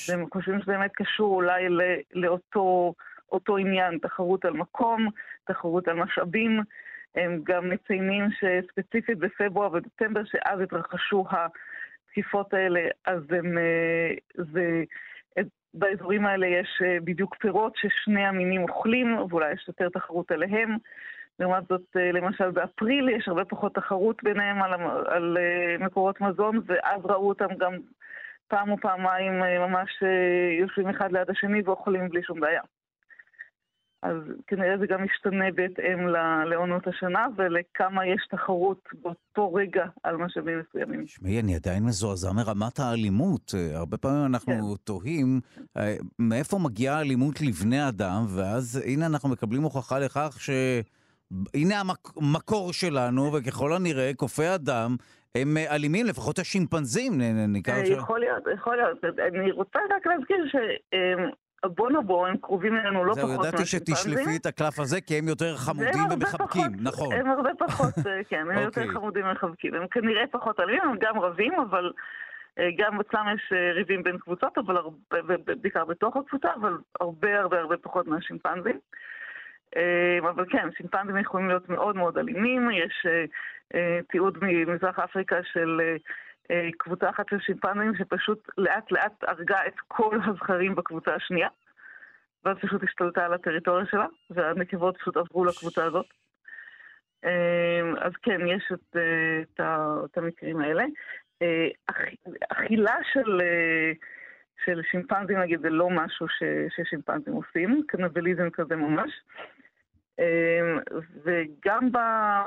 והם חושבים שזה באמת קשור אולי לאותו אותו עניין, תחרות על מקום, תחרות על משאבים. הם גם מציינים שספציפית בפברואר ודצמבר, שאז התרחשו התקיפות האלה, אז הם, אה, זה, באזורים האלה יש אה, בדיוק פירות ששני המינים אוכלים, ואולי יש יותר תחרות עליהם. לעומת זאת, אה, למשל באפריל יש הרבה פחות תחרות ביניהם על, על מקורות מזון, ואז ראו אותם גם פעם או פעמיים ממש יושבים אחד ליד השני ואוכלים בלי שום בעיה. אז כנראה זה גם משתנה בהתאם לעונות השנה ולכמה יש תחרות באותו רגע על משאבים מסוימים. תשמעי, אני עדיין מזועזע מרמת האלימות. הרבה פעמים אנחנו כן. תוהים אה, מאיפה מגיעה האלימות לבני אדם, ואז הנה אנחנו מקבלים הוכחה לכך ש... הנה המקור שלנו, וככל הנראה קופי אדם הם אלימים, לפחות השימפנזים, נקרא... אה, יכול להיות, יכול להיות. אני רוצה רק להזכיר ש... אה, הבונובו הם קרובים אלינו לא פחות מהשימפנזים. זהו, ידעתי שתשלפי את הקלף הזה, כי הם יותר חמודים ומחבקים, נכון. הם הרבה פחות, אה, כן, הם יותר אוקיי. חמודים ומחבקים. הם כנראה פחות אלימים, הם גם רבים, אבל אה, גם אצלם יש אה, ריבים בין קבוצות, אבל בעיקר בתוך הקבוצה, אבל הרבה הרבה הרבה פחות מהשימפנזים. אבל כן, שימפנזים יכולים להיות מאוד מאוד אלימים, יש תיעוד ממזרח אפריקה של... אה, קבוצה אחת של שימפנים שפשוט לאט לאט הרגה את כל הזכרים בקבוצה השנייה, ואז פשוט השתלטה על הטריטוריה שלה, והנקבות פשוט עברו לקבוצה הזאת. אה, אז כן, יש את, אה, את, את המקרים האלה. אכילה של, של שימפנזים, נגיד, זה לא משהו ש, ששימפנזים עושים, קנבליזם כזה ממש. וגם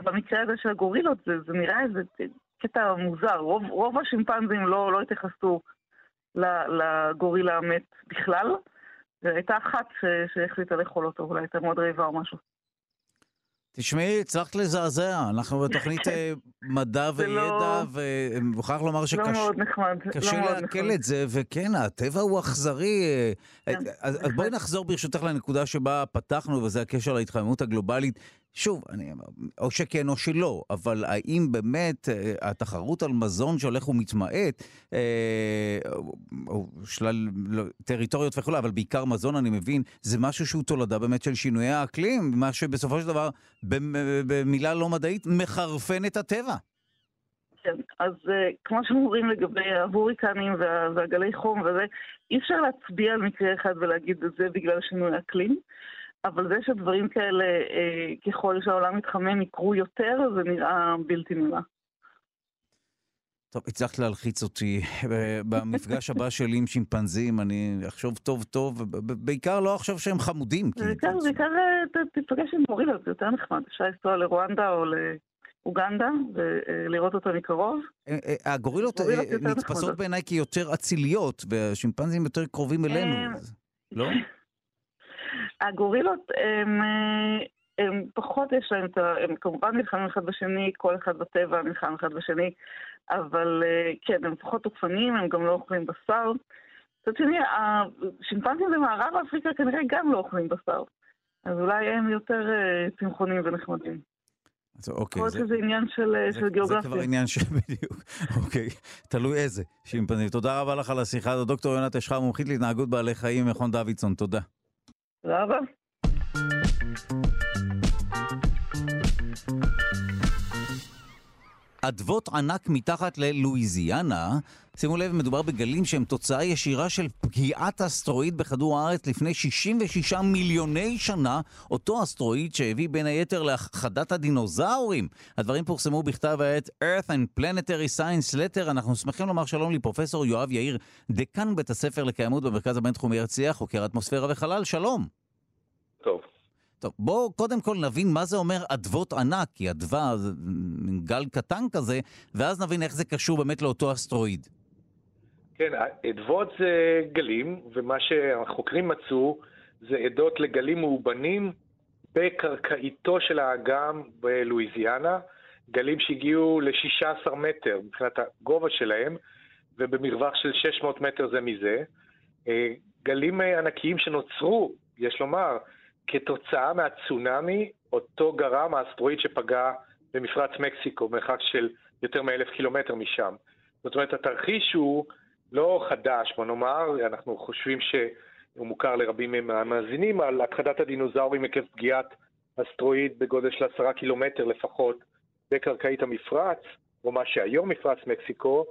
במקרה הזה של הגורילות, זה, זה נראה איזה קטע מוזר. רוב, רוב השימפנזים לא, לא התייחסו לגורילה המת בכלל, והייתה אחת שהחליטה לאכול אותו, אולי הייתה מאוד רעבה או משהו. תשמעי, הצלחת לזעזע, אנחנו בתוכנית אה, מדע וידע, לא... ומוכרח לומר שקשה לא מאוד נחמד. קשה לא לעכל את זה, וכן, הטבע הוא אכזרי. אה, כן. אז בואי נחזור ברשותך לנקודה שבה פתחנו, וזה הקשר להתחממות הגלובלית. שוב, אני, או שכן או שלא, אבל האם באמת אה, התחרות על מזון שהולך ומתמעט, אה, או שלל לא, טריטוריות וכו', אבל בעיקר מזון, אני מבין, זה משהו שהוא תולדה באמת של שינויי האקלים, מה שבסופו של דבר, במילה לא מדעית, מחרפן את הטבע. כן, אז uh, כמו שאומרים לגבי ההוריקנים וה, והגלי חום וזה, אי אפשר להצביע על מקרה אחד ולהגיד את זה בגלל שינוי האקלים. אבל זה שדברים כאלה, אה, ככל שהעולם מתחמם, יקרו יותר, זה נראה בלתי נראה. טוב, הצלחת להלחיץ אותי. במפגש הבא שלי עם שימפנזים, אני אחשוב טוב טוב, בעיקר לא אחשוב שהם חמודים. בעיקר, בעיקר אה, תפגש עם גורילות, זה יותר נחמד. אפשר לנסוע לרואנדה או לאוגנדה ולראות אותו מקרוב. אה, הגורילות נתפסות בעיניי כיותר אציליות, והשימפנזים יותר קרובים אלינו, לא? הגורילות הם, הם פחות יש להם את ה... הם כמובן נלחמים אחד בשני, כל אחד בטבע נלחם אחד בשני, אבל כן, הם פחות תוקפנים, הם גם לא אוכלים בשר. מצד שני, השימפנזים במערב אפריקה כנראה גם לא אוכלים בשר. אז אולי הם יותר צמחונים ונחמדים. אז אוקיי. זה, זה עניין של, זה, של גיאוגרפיה. זה כבר עניין של בדיוק, אוקיי. תלוי איזה שימפנזים. תודה רבה לך על השיחה הזאת. דוקטור יונת אשחר, מומחית להתנהגות בעלי חיים, מכון דוידסון. תודה. תודה רבה. אדוות ענק מתחת ללואיזיאנה, שימו לב, מדובר בגלים שהם תוצאה ישירה של פגיעת אסטרואיד בכדור הארץ לפני 66 מיליוני שנה, אותו אסטרואיד שהביא בין היתר להכחדת הדינוזאורים. הדברים פורסמו בכתב העת Earth and Planetary Science Letter. אנחנו שמחים לומר שלום לפרופסור יואב יאיר, דקן בית הספר לקיימות במרכז הבינתחומי הרצליה, חוקר אטמוספירה וחלל. שלום. טוב. טוב, בואו קודם כל נבין מה זה אומר אדוות ענק, כי אדווה זה גל קטן כזה, ואז נבין איך זה קשור באמת לאותו אסטרואיד. כן, אדוות זה גלים, ומה שהחוקרים מצאו זה עדות לגלים מאובנים בקרקעיתו של האגם בלואיזיאנה, גלים שהגיעו ל-16 מטר מבחינת הגובה שלהם, ובמרווח של 600 מטר זה מזה. אה, גלים ענקיים שנוצרו, יש לומר, כתוצאה מהצונאמי, אותו גרם האסטרואיד שפגע במפרץ מקסיקו, מרחק של יותר מאלף קילומטר משם. זאת אומרת, התרחיש הוא לא חדש, בוא נאמר, אנחנו חושבים שהוא מוכר לרבים מהמאזינים, על הכחדת הדינוזאורים עקב פגיעת אסטרואיד בגודל של עשרה קילומטר לפחות בקרקעית המפרץ, או מה שהיום מפרץ מקסיקו,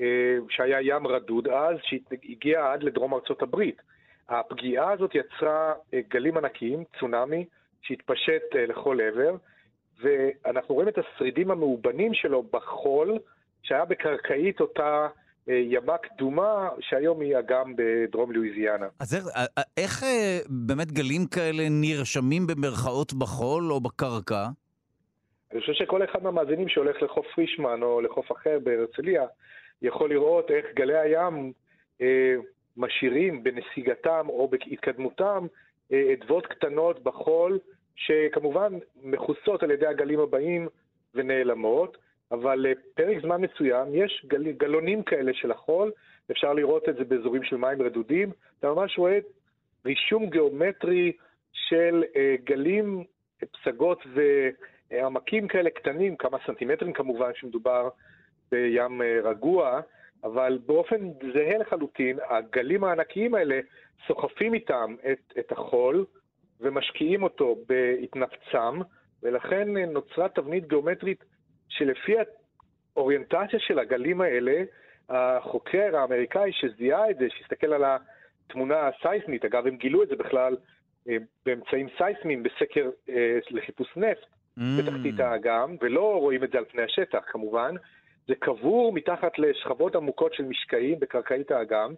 אה, שהיה ים רדוד אז, שהגיע עד לדרום ארצות הברית. הפגיעה הזאת יצרה אה, גלים ענקיים, צונאמי, שהתפשט אה, לכל עבר, ואנחנו רואים את השרידים המאובנים שלו בחול, שהיה בקרקעית אותה ימה קדומה, שהיום היא אגם בדרום לואיזיאנה. אז איך באמת גלים כאלה נרשמים במרכאות בחול או בקרקע? אני חושב שכל אחד מהמאזינים שהולך לחוף פרישמן או לחוף אחר בהרצליה, יכול לראות איך גלי הים אה, משאירים בנסיגתם או בהתקדמותם אה, אדוות קטנות בחול, שכמובן מכוסות על ידי הגלים הבאים ונעלמות, אבל אה, זמן מסוים יש גל, גלונים כאלה של החול, אפשר לראות את זה באזורים של מים רדודים, אתה ממש רואה רישום גיאומטרי של אה, גלים, פסגות ועמקים כאלה קטנים, כמה סנטימטרים כמובן, שמדובר בים רגוע, אבל באופן זהה לחלוטין, הגלים הענקיים האלה סוחפים איתם את, את החול ומשקיעים אותו בהתנפצם, ולכן נוצרה תבנית גיאומטרית שלפי האוריינטציה של הגלים האלה, החוקר האמריקאי שזיהה את זה, שהסתכל על התמונה הסייסמית, אגב, הם גילו את זה בכלל אה, באמצעים סייסמיים בסקר אה, לחיפוש נפט mm. בתחתית האגם, ולא רואים את זה על פני השטח כמובן, זה קבור מתחת לשכבות עמוקות של משקעים בקרקעית האגם,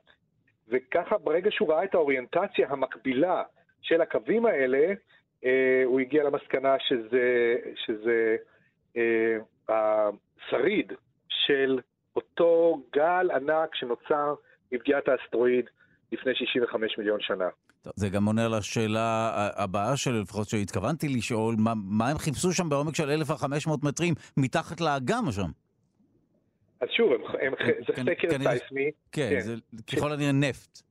וככה ברגע שהוא ראה את האוריינטציה המקבילה של הקווים האלה, אה, הוא הגיע למסקנה שזה, שזה אה, השריד של אותו גל ענק שנוצר מפגיעת האסטרואיד לפני 65 מיליון שנה. זה גם עונה על השאלה הבאה שלי, לפחות שהתכוונתי לשאול, מה, מה הם חיפשו שם בעומק של 1,500 מטרים מתחת לאגם שם? אז שוב, הם, הם, כן, זה כן, סקר כן, סייסמי. כן, כן, זה ככל הנראה נפט.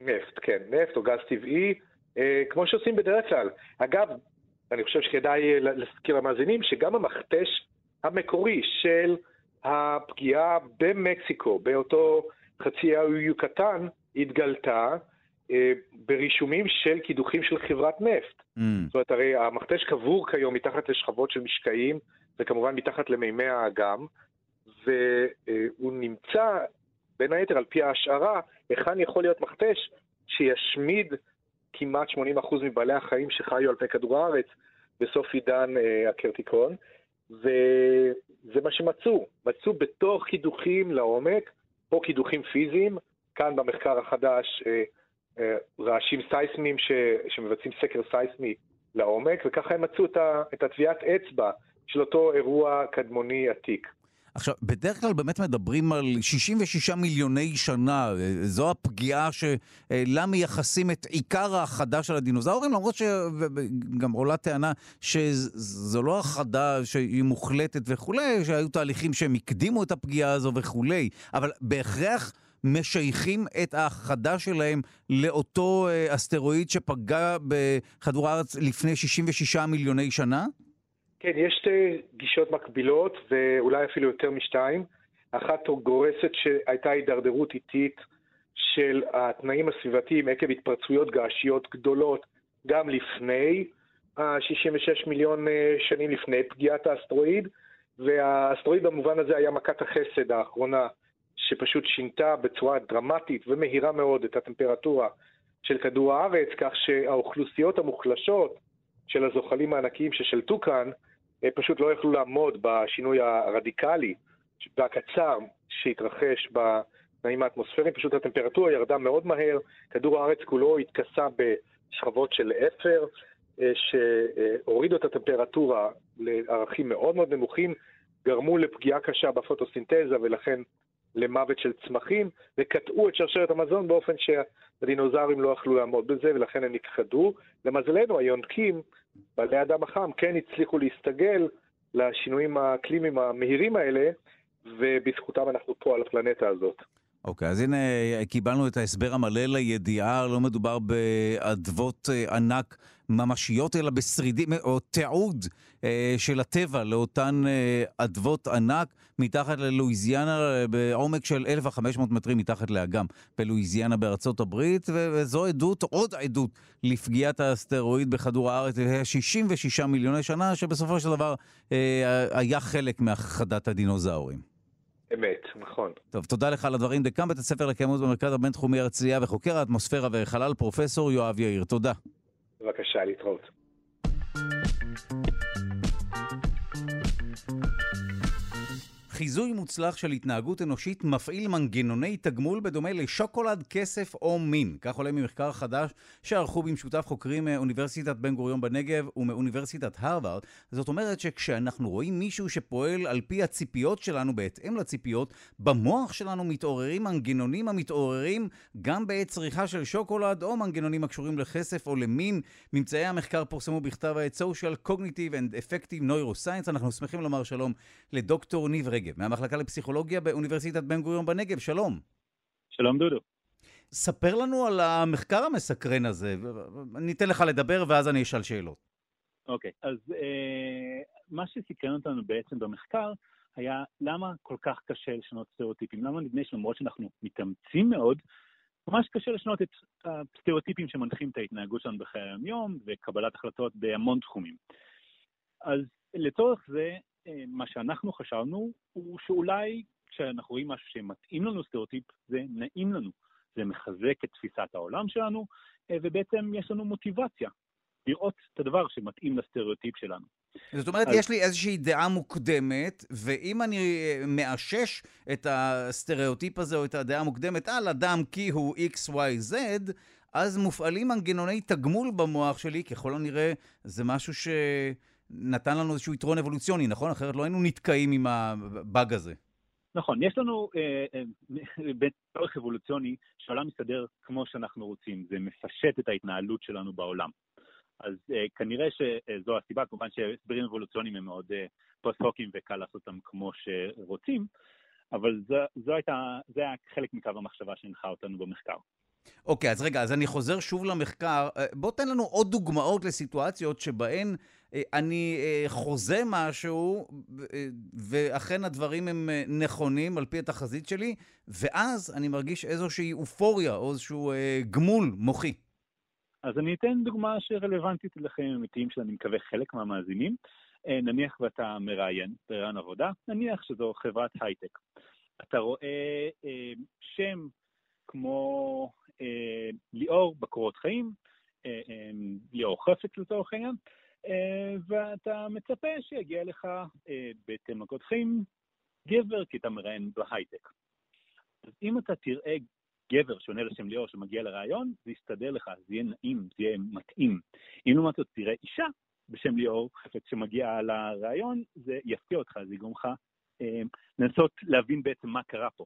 נפט, כן, נפט או גז טבעי, אה, כמו שעושים בדרך כלל. אגב, אני חושב שכדאי להזכיר למאזינים שגם המכתש המקורי של הפגיעה במקסיקו, באותו חצי האי יוקטן, התגלתה אה, ברישומים של קידוחים של חברת נפט. Mm. זאת אומרת, הרי המכתש קבור כיום מתחת לשכבות של משקעים, וכמובן מתחת למימי האגם, והוא נמצא, בין היתר על פי ההשערה, היכן יכול להיות מכתש שישמיד כמעט 80% מבעלי החיים שחיו על פני כדור הארץ בסוף עידן אה, הקרטיקון, וזה מה שמצאו. מצאו בתוך קידוחים לעומק, או קידוחים פיזיים, כאן במחקר החדש אה, אה, רעשים סייסמיים ש, שמבצעים סקר סייסמי לעומק, וככה הם מצאו את הטביעת אצבע של אותו אירוע קדמוני עתיק. עכשיו, בדרך כלל באמת מדברים על 66 מיליוני שנה, זו הפגיעה שלה מייחסים את עיקר ההכחדה של הדינוזאורים, למרות שגם עולה טענה שזו לא הכחדה שהיא מוחלטת וכולי, שהיו תהליכים שהם הקדימו את הפגיעה הזו וכולי, אבל בהכרח... משייכים את ההכחדה שלהם לאותו אה, אסטרואיד שפגע בכדור הארץ לפני 66 מיליוני שנה? כן, יש שתי גישות מקבילות, ואולי אפילו יותר משתיים. אחת גורסת שהייתה הידרדרות איטית של התנאים הסביבתיים עקב התפרצויות געשיות גדולות גם לפני ה-66 מיליון אה, שנים לפני פגיעת האסטרואיד, והאסטרואיד במובן הזה היה מכת החסד האחרונה, שפשוט שינתה בצורה דרמטית ומהירה מאוד את הטמפרטורה של כדור הארץ, כך שהאוכלוסיות המוחלשות של הזוחלים הענקיים ששלטו כאן, פשוט לא יכלו לעמוד בשינוי הרדיקלי והקצר שהתרחש בתנאים האטמוספריים, פשוט הטמפרטורה ירדה מאוד מהר, כדור הארץ כולו התכסה בשכבות של אפר, אה, שהורידו את הטמפרטורה לערכים מאוד מאוד נמוכים, גרמו לפגיעה קשה בפוטוסינתזה ולכן למוות של צמחים, וקטעו את שרשרת המזון באופן שהדינוזאורים לא יכלו לעמוד בזה ולכן הם נכחדו. למזלנו היונקים בעלי הדם החם כן הצליחו להסתגל לשינויים האקלימיים המהירים האלה, ובזכותם אנחנו פה על הפלנטה הזאת. אוקיי, okay, אז הנה קיבלנו את ההסבר המלא לידיעה, לא מדובר באדוות אה, ענק ממשיות, אלא בשרידים, או תיעוד אה, של הטבע לאותן אה, אדוות ענק מתחת ללואיזיאנה, בעומק של 1,500 מטרים מתחת לאגם בלואיזיאנה בארצות הברית, וזו עדות, עוד עדות לפגיעת האסטרואיד בכדור הארץ, 66 מיליוני שנה, שבסופו של דבר היה חלק מהכחדת הדינוזאורים. אמת, נכון. טוב, תודה לך על הדברים. דקאם בית הספר לקיימות במרכז הבינתחומי הרצליה וחוקר האטמוספירה וחלל, פרופסור יואב יאיר. תודה. בבקשה, להתראות. חיזוי מוצלח של התנהגות אנושית מפעיל מנגנוני תגמול בדומה לשוקולד, כסף או מין. כך עולה ממחקר חדש שערכו במשותף חוקרים מאוניברסיטת בן גוריון בנגב ומאוניברסיטת הרווארד. זאת אומרת שכשאנחנו רואים מישהו שפועל על פי הציפיות שלנו, בהתאם לציפיות, במוח שלנו מתעוררים מנגנונים המתעוררים גם בעת צריכה של שוקולד או מנגנונים הקשורים לכסף או למין. ממצאי המחקר פורסמו בכתב העת Social Cognitive and Effective Neuroscience. אנחנו שמחים לומר שלום לדוקטור ניב. רגב, מהמחלקה לפסיכולוגיה באוניברסיטת בן גוריון בנגב. שלום. שלום דודו. ספר לנו על המחקר המסקרן הזה. אני אתן לך לדבר ואז אני אשאל שאלות. אוקיי, okay, אז אה, מה שסקרן אותנו בעצם במחקר היה למה כל כך קשה לשנות סטריאוטיפים. למה נדמה שלמרות שאנחנו מתאמצים מאוד, ממש קשה לשנות את הסטריאוטיפים שמנחים את ההתנהגות שלנו בחיי היום-יום וקבלת החלטות בהמון תחומים. אז לצורך זה אה, מה שאנחנו חשבנו הוא שאולי כשאנחנו רואים משהו שמתאים לנו סטריאוטיפ, זה נעים לנו, זה מחזק את תפיסת העולם שלנו, אה, ובעצם יש לנו מוטיבציה לראות את הדבר שמתאים לסטריאוטיפ שלנו. זאת אומרת, אז... יש לי איזושהי דעה מוקדמת, ואם אני אה, מאשש את הסטריאוטיפ הזה או את הדעה המוקדמת על אדם כי הוא XYZ, אז מופעלים מנגנוני תגמול במוח שלי, ככל הנראה זה משהו ש... נתן לנו איזשהו יתרון אבולוציוני, נכון? אחרת לא היינו נתקעים עם הבאג הזה. נכון, יש לנו אה, אה, צורך אבולוציוני שהעולם מסתדר כמו שאנחנו רוצים, זה מפשט את ההתנהלות שלנו בעולם. אז אה, כנראה שזו הסיבה, כמובן שהסברים אבולוציוניים הם מאוד אה, פוסט-הוקיים וקל לעשות אותם כמו שרוצים, אבל זה, זו הייתה, זה היה חלק מקו המחשבה שהנחה אותנו במחקר. אוקיי, okay, אז רגע, אז אני חוזר שוב למחקר. בוא תן לנו עוד דוגמאות לסיטואציות שבהן אני אה, חוזה משהו, ואכן הדברים הם נכונים על פי התחזית שלי, ואז אני מרגיש איזושהי אופוריה או איזשהו גמול מוחי. אז אני אתן דוגמה שרלוונטית לכם אמיתיים שאני מקווה חלק מהמאזינים. נניח ואתה מראיין, מראיין עבודה, נניח שזו חברת הייטק. אתה רואה שם כמו אה, ליאור בקורות חיים, אה, אה, ליאור חפץ לצורך העניין, ואתה מצפה שיגיע לך בהתאם לקורות חיים גבר, כי אתה מראיין בהייטק. אז אם אתה תראה גבר שעונה לשם ליאור שמגיע לראיון, זה יסתדר לך, זה יהיה נעים, זה יהיה מתאים. אם לעומת זאת תראה אישה בשם ליאור חפץ שמגיעה לראיון, זה יפתיע אותך, זה יגרום לך אה, לנסות להבין בעצם מה קרה פה.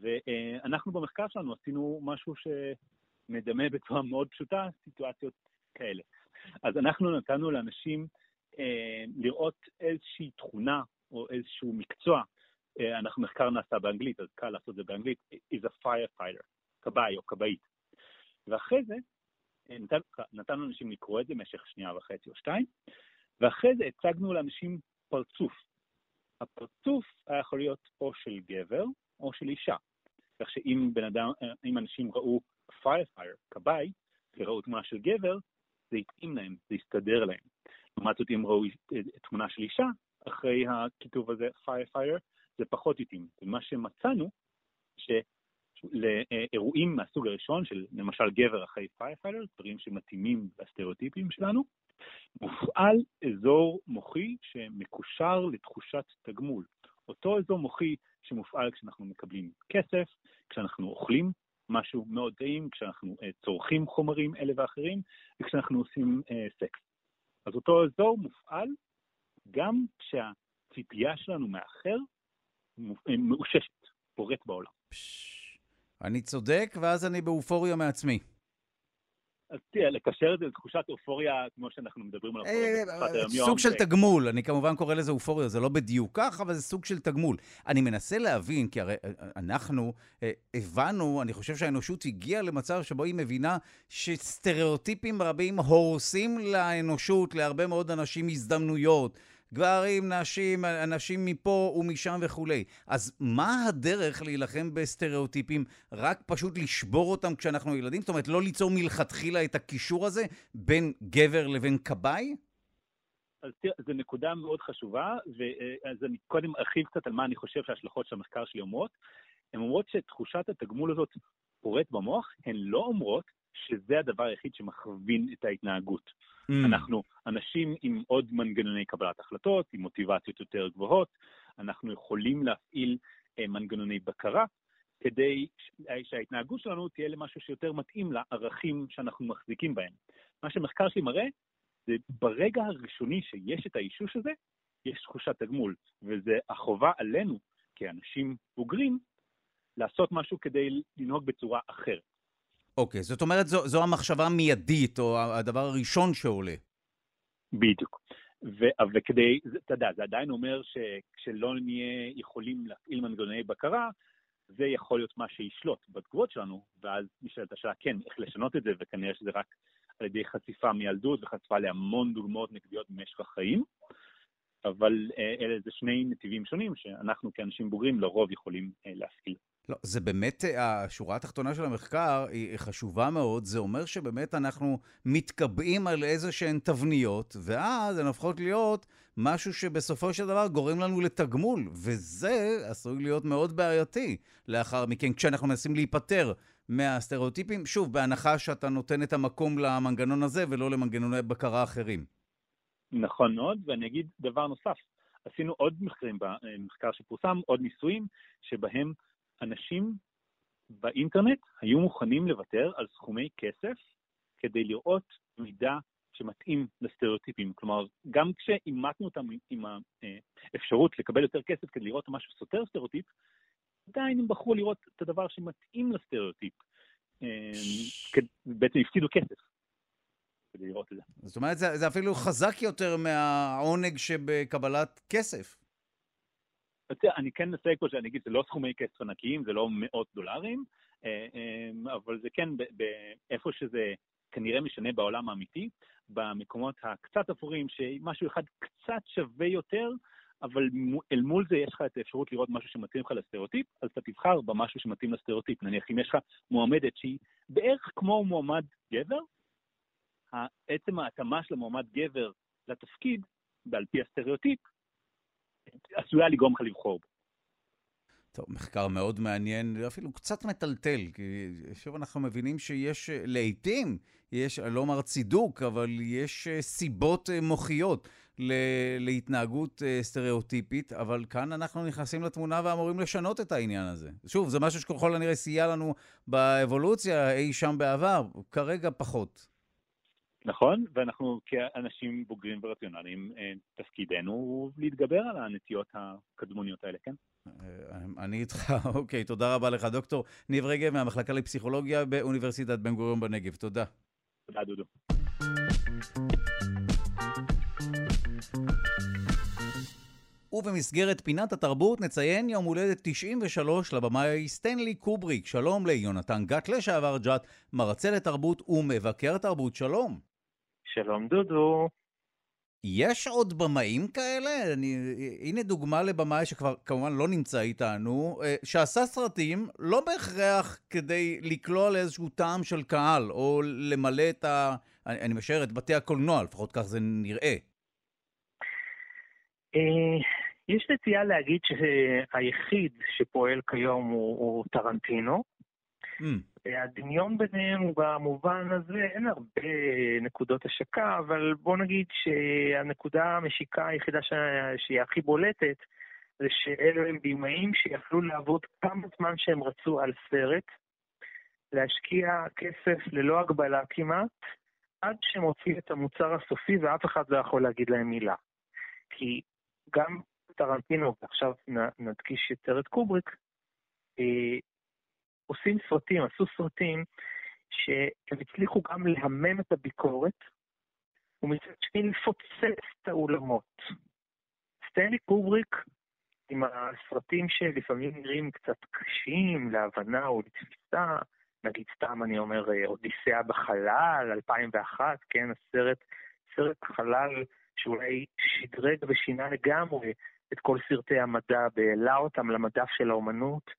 ואנחנו במחקר שלנו עשינו משהו שמדמה בצורה מאוד פשוטה סיטואציות כאלה. אז אנחנו נתנו לאנשים אה, לראות איזושהי תכונה או איזשהו מקצוע, אה, אנחנו מחקר נעשה באנגלית, אז קל לעשות את זה באנגלית, is a firefighter, כבאי או כבאית. ואחרי זה, אה, נתנו, לאנשים לקרוא את זה במשך שנייה וחצי או שתיים, ואחרי זה הצגנו לאנשים פרצוף. הפרצוף היה יכול להיות או של גבר או של אישה. כך שאם בן אדם, אם אנשים ראו firefighter, כבאי, וראו תמונה של גבר, זה התאים להם, זה הסתדר להם. לעומת זאת, אם ראו תמונה של אישה, אחרי הכיתוב הזה, firefighter, זה פחות התאים. ומה שמצאנו, שלאירועים מהסוג הראשון, של למשל גבר אחרי firefighter, דברים שמתאימים לסטריאוטיפים שלנו, מופעל אזור מוחי שמקושר לתחושת תגמול. אותו אזור מוחי שמופעל כשאנחנו מקבלים כסף, כשאנחנו אוכלים משהו מאוד טעים, כשאנחנו uh, צורכים חומרים אלה ואחרים, וכשאנחנו עושים uh, סקס. אז אותו אזור מופעל גם כשהציפייה שלנו מאחר אה, מאוששת, פורט בעולם. אני צודק, ואז אני באופוריה מעצמי. אז תראה, לקשר את זה לתחושת אופוריה, כמו שאנחנו מדברים על אופוריה בתקופת היום-יום. סוג של תגמול, אני כמובן קורא לזה אופוריה, זה לא בדיוק כך, אבל זה סוג של תגמול. אני מנסה להבין, כי הרי אנחנו הבנו, אני חושב שהאנושות הגיעה למצב שבו היא מבינה שסטריאוטיפים רבים הורסים לאנושות, להרבה מאוד אנשים, הזדמנויות. גברים, נשים, אנשים מפה ומשם וכולי. אז מה הדרך להילחם בסטריאוטיפים? רק פשוט לשבור אותם כשאנחנו ילדים? זאת אומרת, לא ליצור מלכתחילה את הקישור הזה בין גבר לבין כבאי? אז תראה, זו נקודה מאוד חשובה, ואז אני קודם ארחיב קצת על מה אני חושב שההשלכות של המחקר שלי אומרות. הן אומרות שתחושת התגמול הזאת פורט במוח, הן לא אומרות שזה הדבר היחיד שמכווין את ההתנהגות. Mm. אנחנו אנשים עם עוד מנגנוני קבלת החלטות, עם מוטיבציות יותר גבוהות, אנחנו יכולים להפעיל אה, מנגנוני בקרה כדי שההתנהגות שלנו תהיה למשהו שיותר מתאים לערכים שאנחנו מחזיקים בהם. מה שמחקר שלי מראה, זה ברגע הראשוני שיש את האישוש הזה, יש תחושת תגמול, וזה החובה עלינו כאנשים בוגרים לעשות משהו כדי לנהוג בצורה אחרת. אוקיי, זאת אומרת, זו, זו המחשבה המיידית, או הדבר הראשון שעולה. בדיוק. ו- וכדי, אתה יודע, זה עדיין אומר שכשלא נהיה יכולים להפעיל מנגנוני בקרה, זה יכול להיות מה שישלוט בתגובות שלנו, ואז נשאלת השאלה, כן, איך לשנות את זה, וכנראה שזה רק על ידי חשיפה מילדות וחשיפה להמון דוגמאות נגדיות במשך החיים, אבל אה, אלה זה שני נתיבים שונים שאנחנו כאנשים בוגרים לרוב יכולים אה, להפעיל. לא, זה באמת, אה, השורה התחתונה של המחקר היא חשובה מאוד. זה אומר שבאמת אנחנו מתקבעים על איזה שהן תבניות, ואז הן הופכות להיות משהו שבסופו של דבר גורם לנו לתגמול, וזה עשוי להיות מאוד בעייתי לאחר מכן, כשאנחנו מנסים להיפטר מהסטריאוטיפים, שוב, בהנחה שאתה נותן את המקום למנגנון הזה ולא למנגנוני בקרה אחרים. נכון מאוד, ואני אגיד דבר נוסף. עשינו עוד מחקרים במחקר שפורסם, עוד ניסויים, שבהם אנשים באינטרנט היו מוכנים לוותר על סכומי כסף כדי לראות מידע שמתאים לסטריאוטיפים. כלומר, גם כשאימתנו אותם עם האפשרות לקבל יותר כסף כדי לראות משהו סותר סטריאוטיפ, עדיין הם בחרו לראות את הדבר שמתאים לסטריאוטיפ. אמ, בעצם הפסידו כסף כדי לראות את זה. זאת אומרת, זה, זה אפילו חזק יותר מהעונג שבקבלת כסף. אני כן אסייג פה שאני אגיד, זה לא סכומי כסף ענקיים, זה לא מאות דולרים, אה, אה, אבל זה כן איפה שזה כנראה משנה בעולם האמיתי, במקומות הקצת אפורים, שמשהו אחד קצת שווה יותר, אבל אל מול זה יש לך את האפשרות לראות משהו שמתאים לך לסטריאוטיפ, אז אתה תבחר במשהו שמתאים לסטריאוטיפ. נניח אם יש לך מועמדת שהיא בערך כמו מועמד גבר, עצם ההתאמה של המועמד גבר לתפקיד, ועל פי הסטריאוטיפ, עשויה לגרום לך לבחור בו. טוב, מחקר מאוד מעניין, אפילו קצת מטלטל, כי שוב אנחנו מבינים שיש, לעיתים, יש, אני לא אומר צידוק, אבל יש סיבות מוחיות להתנהגות סטריאוטיפית, אבל כאן אנחנו נכנסים לתמונה ואמורים לשנות את העניין הזה. שוב, זה משהו שככל הנראה סייע לנו באבולוציה אי שם בעבר, כרגע פחות. נכון, ואנחנו כאנשים בוגרים ורציונליים, אה, תפקידנו הוא להתגבר על הנטיות הקדמוניות האלה, כן? אה, אני איתך, אוקיי, תודה רבה לך. דוקטור ניב רגב מהמחלקה לפסיכולוגיה באוניברסיטת בן גוריון בנגב. תודה. תודה, דודו. ובמסגרת פינת התרבות נציין יום הולדת 93 לבמאי סטנלי קובריק. שלום ליונתן גת לשעבר ג'אט, מרצה לתרבות ומבקר תרבות. שלום. שלום דודו. יש עוד במאים כאלה? אני, הנה דוגמה לבמאי שכבר כמובן לא נמצא איתנו, אה, שעשה סרטים לא בהכרח כדי לקלוע לאיזשהו טעם של קהל, או למלא את ה... אני, אני משער את בתי הקולנוע, לפחות כך זה נראה. אה, יש נטייה להגיד שהיחיד שפועל כיום הוא, הוא טרנטינו. Mm. הדמיון ביניהם במובן הזה, אין הרבה נקודות השקה, אבל בוא נגיד שהנקודה המשיקה היחידה שהיא הכי בולטת, זה שאלו הם בימאים שיכלו לעבוד כמה זמן שהם רצו על סרט, להשקיע כסף ללא הגבלה כמעט, עד שהם הוציאו את המוצר הסופי ואף אחד לא יכול להגיד להם מילה. כי גם טרנטינו, עכשיו נדגיש יותר את קובריק, אה, עושים סרטים, עשו סרטים שהם הצליחו גם להמם את הביקורת, ומצד שני לפוצץ את האולמות. סטנלי קובריק, עם הסרטים שלפעמים נראים קצת קשים להבנה או לתפיסה, נגיד סתם אני אומר אודיסאה בחלל, 2001, כן, הסרט, סרט חלל שאולי שדרג ושינה לגמרי את כל סרטי המדע והעלה אותם למדף של האומנות.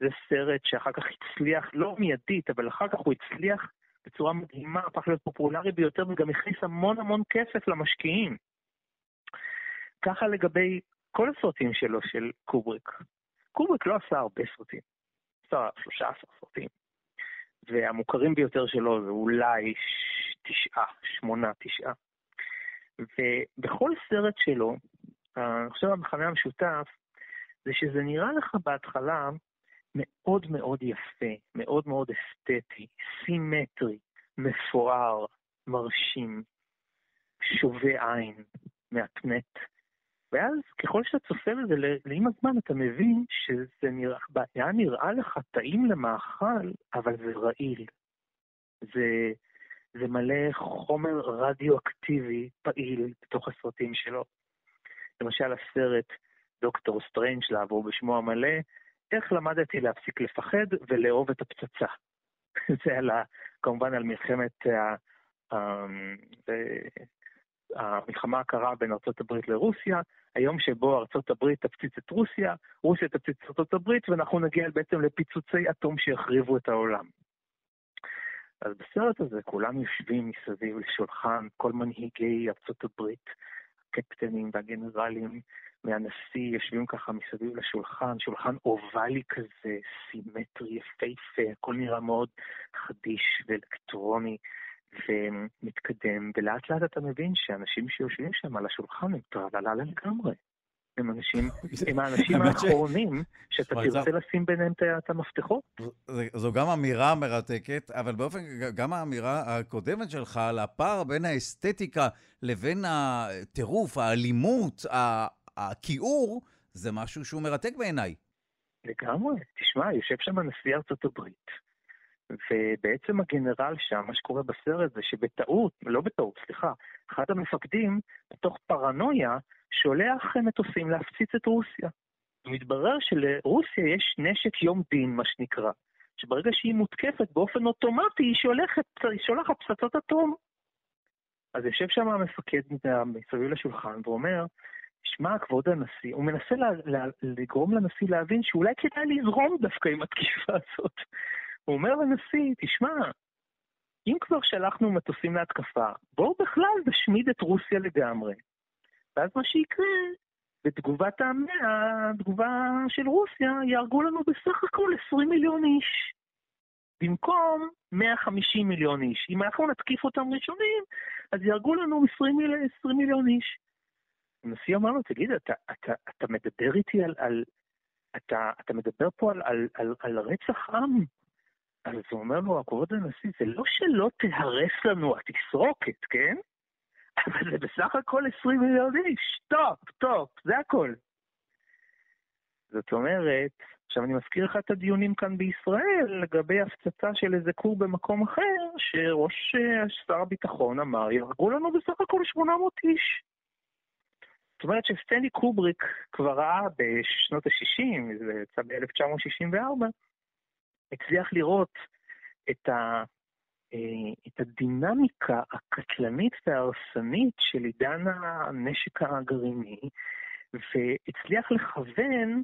זה סרט שאחר כך הצליח, לא מיידית, אבל אחר כך הוא הצליח בצורה מדהימה, הפך להיות פופולרי ביותר וגם הכניס המון המון כסף למשקיעים. ככה לגבי כל הסרטים שלו, של קובריק. קובריק לא עשה הרבה סרטים, עשה 13 סרטים. והמוכרים ביותר שלו זה אולי תשעה, שמונה, תשעה. ובכל סרט שלו, אני חושב המחנה המשותף, זה שזה נראה לך בהתחלה מאוד מאוד יפה, מאוד מאוד אסתטי, סימטרי, מפואר, מרשים, שובה עין, מהפנט. ואז ככל שאתה צופה בזה, לעם הזמן אתה מבין שזה נראה, היה נראה לך טעים למאכל, אבל זה רעיל. זה, זה מלא חומר רדיואקטיבי פעיל בתוך הסרטים שלו. למשל הסרט דוקטור סטריינג'לאב בשמו המלא, איך למדתי להפסיק לפחד ולאהוב את הפצצה. זה על ה, כמובן על מלחמת ה, ה, המלחמה הקרה בין ארה"ב לרוסיה, היום שבו ארה"ב תפציץ את רוסיה, רוסיה תפציץ את ארה"ב, ואנחנו נגיע בעצם לפיצוצי אטום שיחריבו את העולם. אז בסרט הזה כולם יושבים מסביב לשולחן, כל מנהיגי הברית, הקפטנים והגנרלים מהנשיא יושבים ככה מסביב לשולחן, שולחן אובלי כזה, סימטרי, יפהפה, הכל נראה מאוד חדיש ואלקטרוני ומתקדם, ולאט לאט אתה מבין שאנשים שיושבים שם על השולחן הם טרללה לגמרי. הם אנשים, הם האנשים האחרונים שאתה תרצה לשים ביניהם את המפתחות. זו גם אמירה מרתקת, אבל באופן, גם האמירה הקודמת שלך על הפער בין האסתטיקה לבין הטירוף, האלימות, הכיעור, זה משהו שהוא מרתק בעיניי. לגמרי. תשמע, יושב שם נשיא ארצות הברית, ובעצם הגנרל שם, מה שקורה בסרט זה שבטעות, לא בטעות, סליחה, אחד המפקדים, בתוך פרנויה, שולח מטוסים להפציץ את רוסיה. ומתברר שלרוסיה יש נשק יום דין, מה שנקרא, שברגע שהיא מותקפת באופן אוטומטי, היא שולחת, היא שולחת פצצות אטום. אז יושב שם המפקד מסביב לשולחן ואומר, שמע, כבוד הנשיא, הוא מנסה לה, לה, לגרום לנשיא להבין שאולי כדאי לזרום דווקא עם התקיפה הזאת. הוא אומר לנשיא, תשמע, אם כבר שלחנו מטוסים להתקפה, בואו בכלל נשמיד את רוסיה לגמרי. ואז מה שיקרה, בתגובת המאה, התגובה של רוסיה, יהרגו לנו בסך הכל 20 מיליון איש. במקום 150 מיליון איש. אם אנחנו נתקיף אותם ראשונים, אז יהרגו לנו 20, 20 מיליון איש. הנשיא אמר לו, תגיד, אתה, אתה, אתה מדבר איתי על... על אתה, אתה מדבר פה על, על, על, על רצח עם. אז הוא אומר לו, כבוד הנשיא, זה לא שלא תהרס לנו התסרוקת, כן? אבל זה בסך הכל 20 מיליון איש. top, top, זה הכל. זאת אומרת, עכשיו אני מזכיר לך את הדיונים כאן בישראל לגבי הפצצה של איזה כור במקום אחר, שראש אה, שר הביטחון אמר, יהרגו לנו בסך הכל 800 איש. זאת אומרת שסטנלי קובריק כבר ראה בשנות ה-60, זה יצא ב-1964, הצליח לראות את, ה, את הדינמיקה הקטלנית וההרסנית של עידן הנשק הגרעיני, והצליח לכוון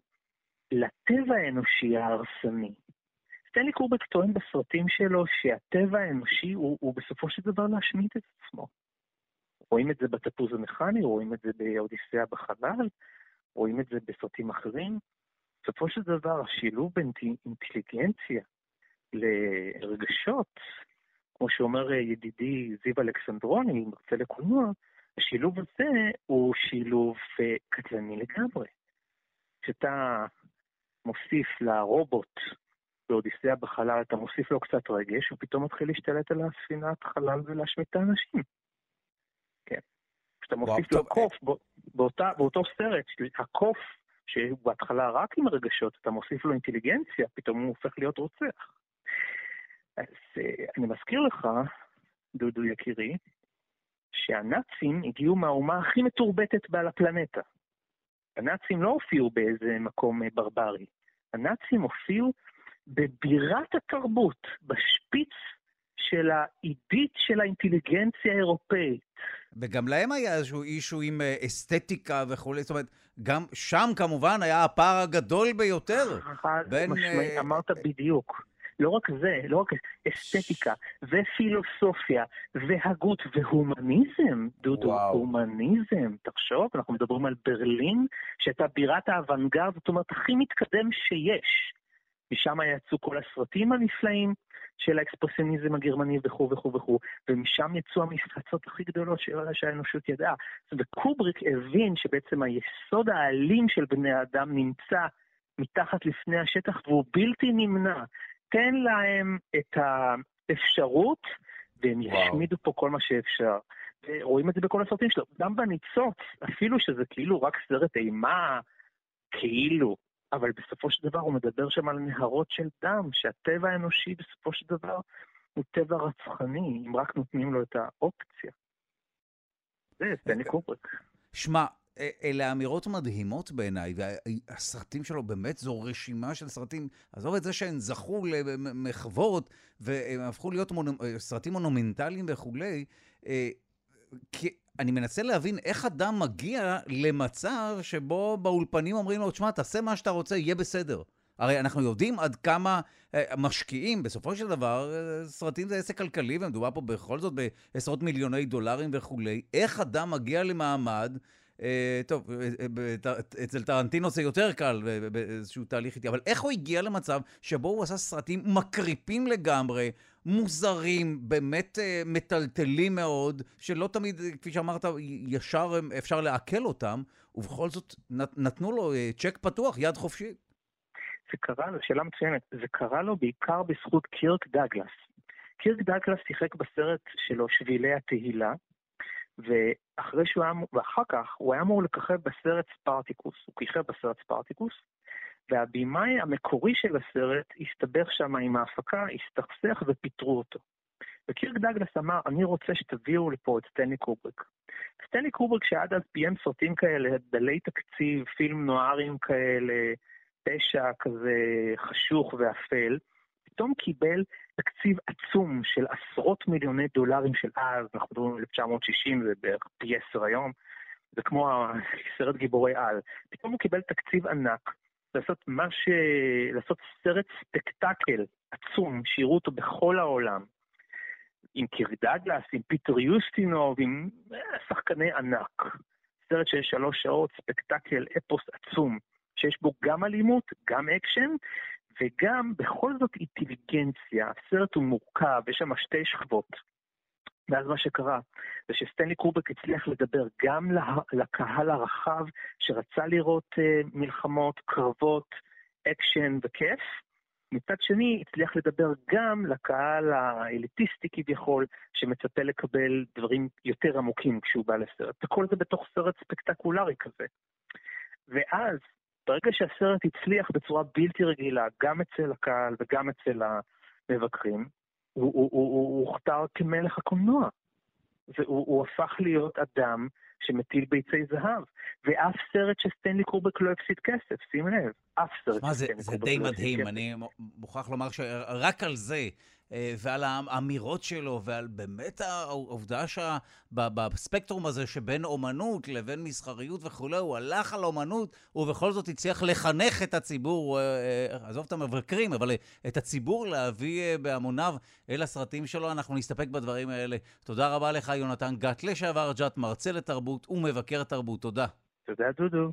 לטבע האנושי ההרסני. סטנלי קובריק טוען בסרטים שלו שהטבע האנושי הוא, הוא בסופו של דבר להשמיד את עצמו. רואים את זה בתפוז המכני, רואים את זה באודיסאה בחלל, רואים את זה בסרטים אחרים. בסופו של דבר, השילוב בין אינטליגנציה לרגשות, כמו שאומר ידידי זיו אלכסנדרוני, מרצה לקולנוע, השילוב הזה הוא שילוב אה, קטלני לגמרי. כשאתה מוסיף לרובוט באודיסאה בחלל, אתה מוסיף לו קצת רגש, הוא פתאום מתחיל להשתלט על הספינת חלל ולהשמיט את האנשים. כשאתה מוסיף לקוף, באותה, באותו סרט, הקוף, שהוא בהתחלה רק עם רגשות, אתה מוסיף לו אינטליגנציה, פתאום הוא הופך להיות רוצח. אז אני מזכיר לך, דודו יקירי, שהנאצים הגיעו מהאומה הכי מתורבתת על הפלנטה. הנאצים לא הופיעו באיזה מקום ברברי. הנאצים הופיעו בבירת התרבות, בשפיץ של העידית של האינטליגנציה האירופאית. וגם להם היה איזשהו אישו עם אה, אסתטיקה וכולי, זאת אומרת, גם שם כמובן היה הפער הגדול ביותר בין... משמעית, אה, אמרת בדיוק. לא רק זה, לא רק אסתטיקה ופילוסופיה והגות והומניזם, דודו, וואו. הומניזם. תחשוב, אנחנו מדברים על ברלין, שהייתה בירת האוונגרד, זאת אומרת, הכי מתקדם שיש. משם יצאו כל הסרטים הנפלאים של האקספרסיוניזם הגרמני וכו' וכו' וכו', ומשם יצאו המפלצות הכי גדולות שהאנושות ידעה. וקובריק הבין שבעצם היסוד האלים של בני האדם נמצא מתחת לפני השטח והוא בלתי נמנע. תן להם את האפשרות, והם. ישמידו פה כל מה שאפשר. רואים את זה בכל הסרטים שלו. גם בניצוץ, אפילו שזה כאילו רק סרט אימה, כאילו, אבל בסופו של דבר הוא מדבר שם על נהרות של דם, שהטבע האנושי בסופו של דבר הוא טבע רצחני, אם רק נותנים לו את האופציה. זה סטנלי קובריק. שמע, אלה אמירות מדהימות בעיניי, והסרטים שלו באמת זו רשימה של סרטים, עזוב את זה שהם זכו למחוות, והם הפכו להיות מונ... סרטים מונומנטליים וכולי, אה, כי אני מנסה להבין איך אדם מגיע למצב שבו באולפנים אומרים לו, תשמע, תעשה מה שאתה רוצה, יהיה בסדר. הרי אנחנו יודעים עד כמה אה, משקיעים, בסופו של דבר, אה, סרטים זה עסק כלכלי, ומדובר פה בכל זאת בעשרות מיליוני דולרים וכולי. איך אדם מגיע למעמד אה, טוב, אה, אצל טרנטינו זה יותר קל באיזשהו תהליך איטי, אבל איך הוא הגיע למצב שבו הוא עשה סרטים מקריפים לגמרי, מוזרים, באמת אה, מטלטלים מאוד, שלא תמיד, כפי שאמרת, ישר אפשר לעכל אותם, ובכל זאת נתנו לו צ'ק פתוח, יד חופשית. זה קרה לו, שאלה מצוינת, זה קרה לו בעיקר בזכות קירק דאגלס. קירק דאגלס שיחק בסרט שלו, שבילי התהילה, ואחרי שהוא היה, ואחר כך הוא היה אמור לככב בסרט ספרטיקוס, הוא כיכב בסרט ספרטיקוס, והבימאי המקורי של הסרט הסתבך שם עם ההפקה, הסתכסך ופיטרו אותו. וקירק דאגלס אמר, אני רוצה שתביאו לפה את סטנלי קובריק. סטנלי קובריק שעד אז ביים סרטים כאלה, דלי תקציב, פילם נוארים כאלה, פשע כזה חשוך ואפל, פתאום קיבל תקציב עצום של עשרות מיליוני דולרים של אז, אנחנו מדברים על 1960, זה בערך פי עשר היום, זה כמו סרט גיבורי על. פתאום הוא קיבל תקציב ענק לעשות מה ש... לעשות סרט ספקטקל עצום, שיראו אותו בכל העולם. עם קירי דאגלס, עם פיטר יוסטינוב, עם אה, שחקני ענק. סרט של שלוש שעות, ספקטקל, אפוס עצום, שיש בו גם אלימות, גם אקשן, וגם בכל זאת אינטליגנציה, הסרט הוא מורכב, יש שם שתי שכבות. ואז מה שקרה, זה שסטנלי קובריק הצליח לדבר גם לקהל הרחב שרצה לראות אה, מלחמות, קרבות, אקשן וכיף, מצד שני הצליח לדבר גם לקהל האליטיסטי כביכול, שמצפה לקבל דברים יותר עמוקים כשהוא בא לסרט. וכל זה בתוך סרט ספקטקולרי כזה. ואז ברגע שהסרט הצליח בצורה בלתי רגילה, גם אצל הקהל וגם אצל המבקרים, הוא הוכתר כמלך הקולנוע. והוא הוא הפך להיות אדם שמטיל ביצי זהב. ואף סרט שסטנלי קורבק לא הפסיד כסף, שים לב. אף סרט שסטנלי קורבק לא הפסיד כסף. זה די מדהים, אני מוכרח לומר שרק על זה ועל האמירות שלו, ועל באמת העובדה שבספקטרום הזה שבין אומנות לבין מסחריות וכולי, הוא הלך על אומנות, ובכל זאת הצליח לחנך את הציבור, אה, אה, עזוב את המבקרים, אבל את הציבור להביא בהמוניו אל הסרטים שלו. אנחנו נסתפק בדברים האלה. תודה רבה לך, יונתן גת, לשעבר ג'ת, מרצה לתרבות ומבקר תרבות. תודה. תודה, דודו.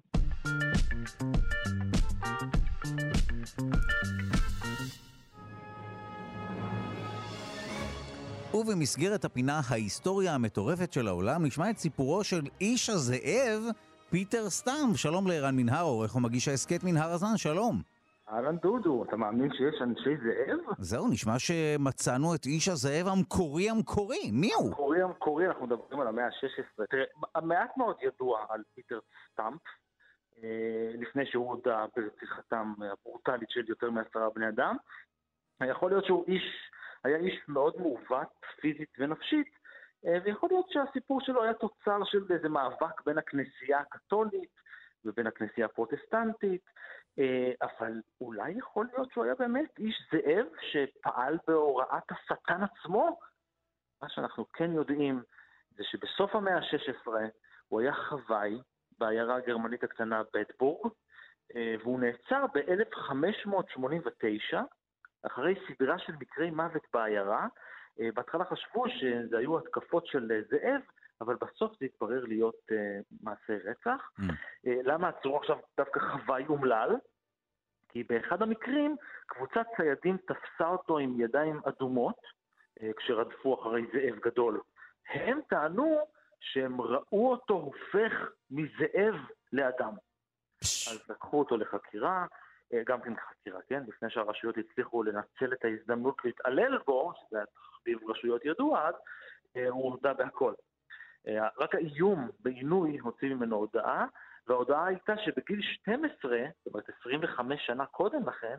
ובמסגרת הפינה ההיסטוריה המטורפת של העולם, נשמע את סיפורו של איש הזאב, פיטר סטאם. שלום לערן מנהר, עורך ומגיש ההסכת מנהר הזן, שלום. אהלן דודו, אתה מאמין שיש אנשי זאב? זהו, נשמע שמצאנו את איש הזאב המקורי המקורי. מי הוא? המקורי המקורי, אנחנו מדברים על המאה ה-16. תראה, מעט מאוד ידוע על פיטר סטאמפ, אה, לפני שהוא הודה ברציחתם הברוטלית של יותר מעשרה בני אדם. יכול להיות שהוא איש היה איש מאוד מעוות פיזית ונפשית, אה, ויכול להיות שהסיפור שלו היה תוצר של איזה מאבק בין הכנסייה הקתולית ובין הכנסייה הפרוטסטנטית, אה, אבל אולי יכול להיות שהוא היה באמת איש זאב שפעל בהוראת השטן עצמו? מה שאנחנו כן יודעים זה שבסוף המאה ה-16 הוא היה חוואי בעיירה הגרמנית הקטנה בטבורג, אה, והוא נעצר ב-1589, אחרי סדרה של מקרי מוות בעיירה. אה, בהתחלה חשבו שזה היו התקפות של זאב, אבל בסוף זה התברר להיות uh, מעשה רצח. Mm. Uh, למה עצרו עכשיו דווקא חוואי אומלל? כי באחד המקרים קבוצת ציידים תפסה אותו עם ידיים אדומות uh, כשרדפו אחרי זאב גדול. הם טענו שהם ראו אותו הופך מזאב לאדם. אז לקחו אותו לחקירה, גם כן חקירה, כן? לפני שהרשויות הצליחו לנצל את ההזדמנות להתעלל בו, שזה היה תחביב רשויות ידוע אז, הוא הודה בהכל. אה, רק האיום בעינוי הוציא ממנו הודעה, וההודעה הייתה שבגיל 12, זאת אומרת 25 שנה קודם לכן,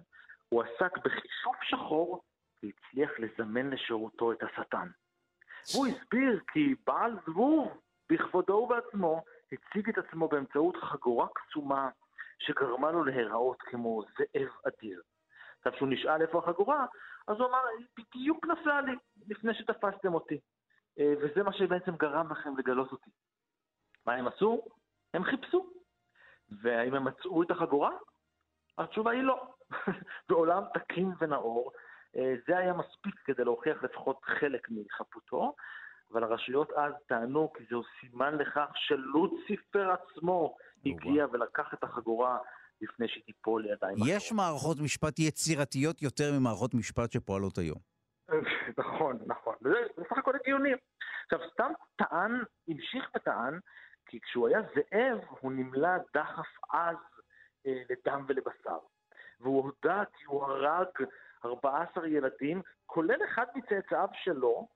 הוא עסק בחישוף שחור והצליח לזמן לשירותו את השטן. הוא הסביר כי בעל זבוב, בכבודו ובעצמו, הציג את עצמו באמצעות חגורה קסומה שגרמה לו להיראות כמו זאב אדיר. עכשיו, כשהוא נשאל איפה החגורה, אז הוא אמר, בדיוק נפלה לי לפני שתפסתם אותי. אה, וזה מה שבעצם גרם לכם לגלות אותי. מה הם עשו? הם חיפשו. והאם הם מצאו את החגורה? התשובה היא לא. בעולם תקין ונאור, אה, זה היה מספיק כדי להוכיח לפחות חלק מחפותו, אבל הרשויות אז טענו כי זהו סימן לכך שלוציפר עצמו הגיע ולקח את החגורה לפני שהיא תיפול לידיים יש אחרות. מערכות משפט יצירתיות יותר ממערכות משפט שפועלות היום. נכון, נכון. וזה בסך הכל הגיוני. עכשיו, סתם טען, המשיך וטען, כי כשהוא היה זאב, הוא נמלא דחף עז אה, לדם ולבשר. והוא הודה כי הוא הרג 14 ילדים, כולל אחד מצאצאיו שלו,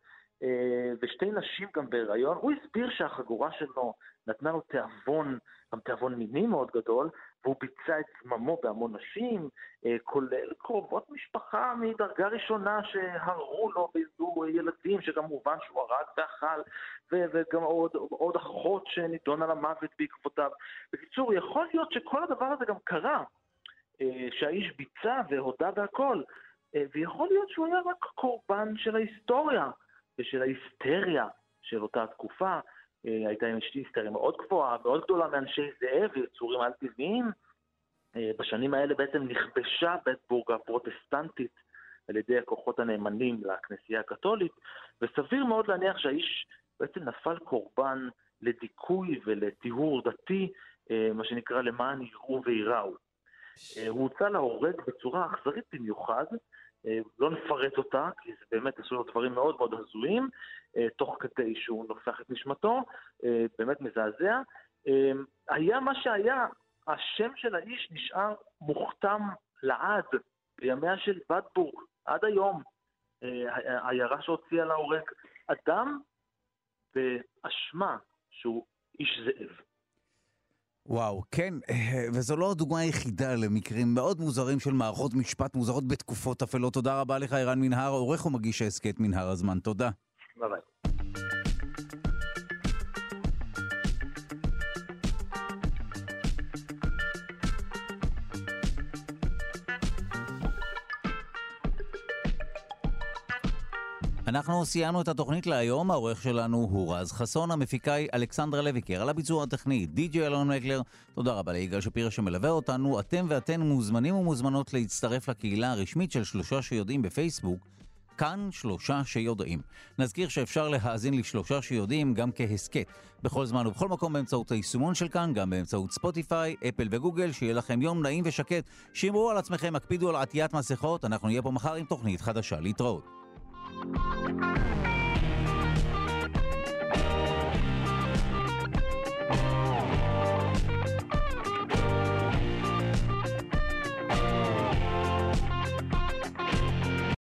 ושתי נשים גם בהיריון. הוא הסביר שהחגורה שלו נתנה לו תיאבון, גם תיאבון מיני מאוד גדול, והוא ביצע את זממו בהמון נשים, אה, כולל קרובות משפחה מדרגה ראשונה שהראו לו ואיזו ילדים שכמובן שהוא הרג ואכל, וגם עוד, עוד אחות שנידונה למוות בעקבותיו. בקיצור, יכול להיות שכל הדבר הזה גם קרה, אה, שהאיש ביצע והודה בהכל, אה, ויכול להיות שהוא היה רק קורבן של ההיסטוריה ושל ההיסטריה של אותה תקופה. אה, הייתה עם היסטריה מאוד גבוהה, מאוד גדולה מאנשי זאב ויצורים על-טבעיים. אה, בשנים האלה בעצם נכבשה בטבורג הפרוטסטנטית על ידי הכוחות הנאמנים לכנסייה הקתולית, וסביר מאוד להניח שהאיש בעצם נפל קורבן לדיכוי ולטיהור דתי, אה, מה שנקרא למען יראו וייראו. הוא הוצא להורג בצורה אכזרית במיוחד, לא נפרט אותה, כי זה באמת עשו לו דברים מאוד מאוד הזויים, אה, תוך כדי שהוא נופח את נשמתו, אה, באמת מזעזע. אה, היה מה שהיה, השם של האיש נשאר מוכתם לעד בימיה של בדבורג, עד היום. העיירה שהוציאה להורג אדם באשמה שהוא איש זאב. וואו, כן, וזו לא הדוגמה היחידה למקרים מאוד מוזרים של מערכות משפט מוזרות בתקופות אפלות. תודה רבה לך, ערן מנהר, עורך ומגיש ההסכת מנהר הזמן. תודה. ביי ביי. אנחנו סיימנו את התוכנית להיום, העורך שלנו הוא רז חסון, המפיקה היא אלכסנדרה לויקר, על הביצוע הטכני די.ג'י אלון מקלר, תודה רבה ליגאל שפירא שמלווה אותנו, אתם ואתן מוזמנים ומוזמנות להצטרף לקהילה הרשמית של שלושה שיודעים בפייסבוק, כאן שלושה שיודעים. נזכיר שאפשר להאזין לשלושה שיודעים גם כהסכת, בכל זמן ובכל מקום באמצעות היישומון של כאן, גם באמצעות ספוטיפיי, אפל וגוגל, שיהיה לכם יום נעים ושקט. שמרו על עצמכם, הקפידו על עטיית מסכות, אנחנו נהיה פה מחר עם תוכנית חדשה. להתראות. Thank you.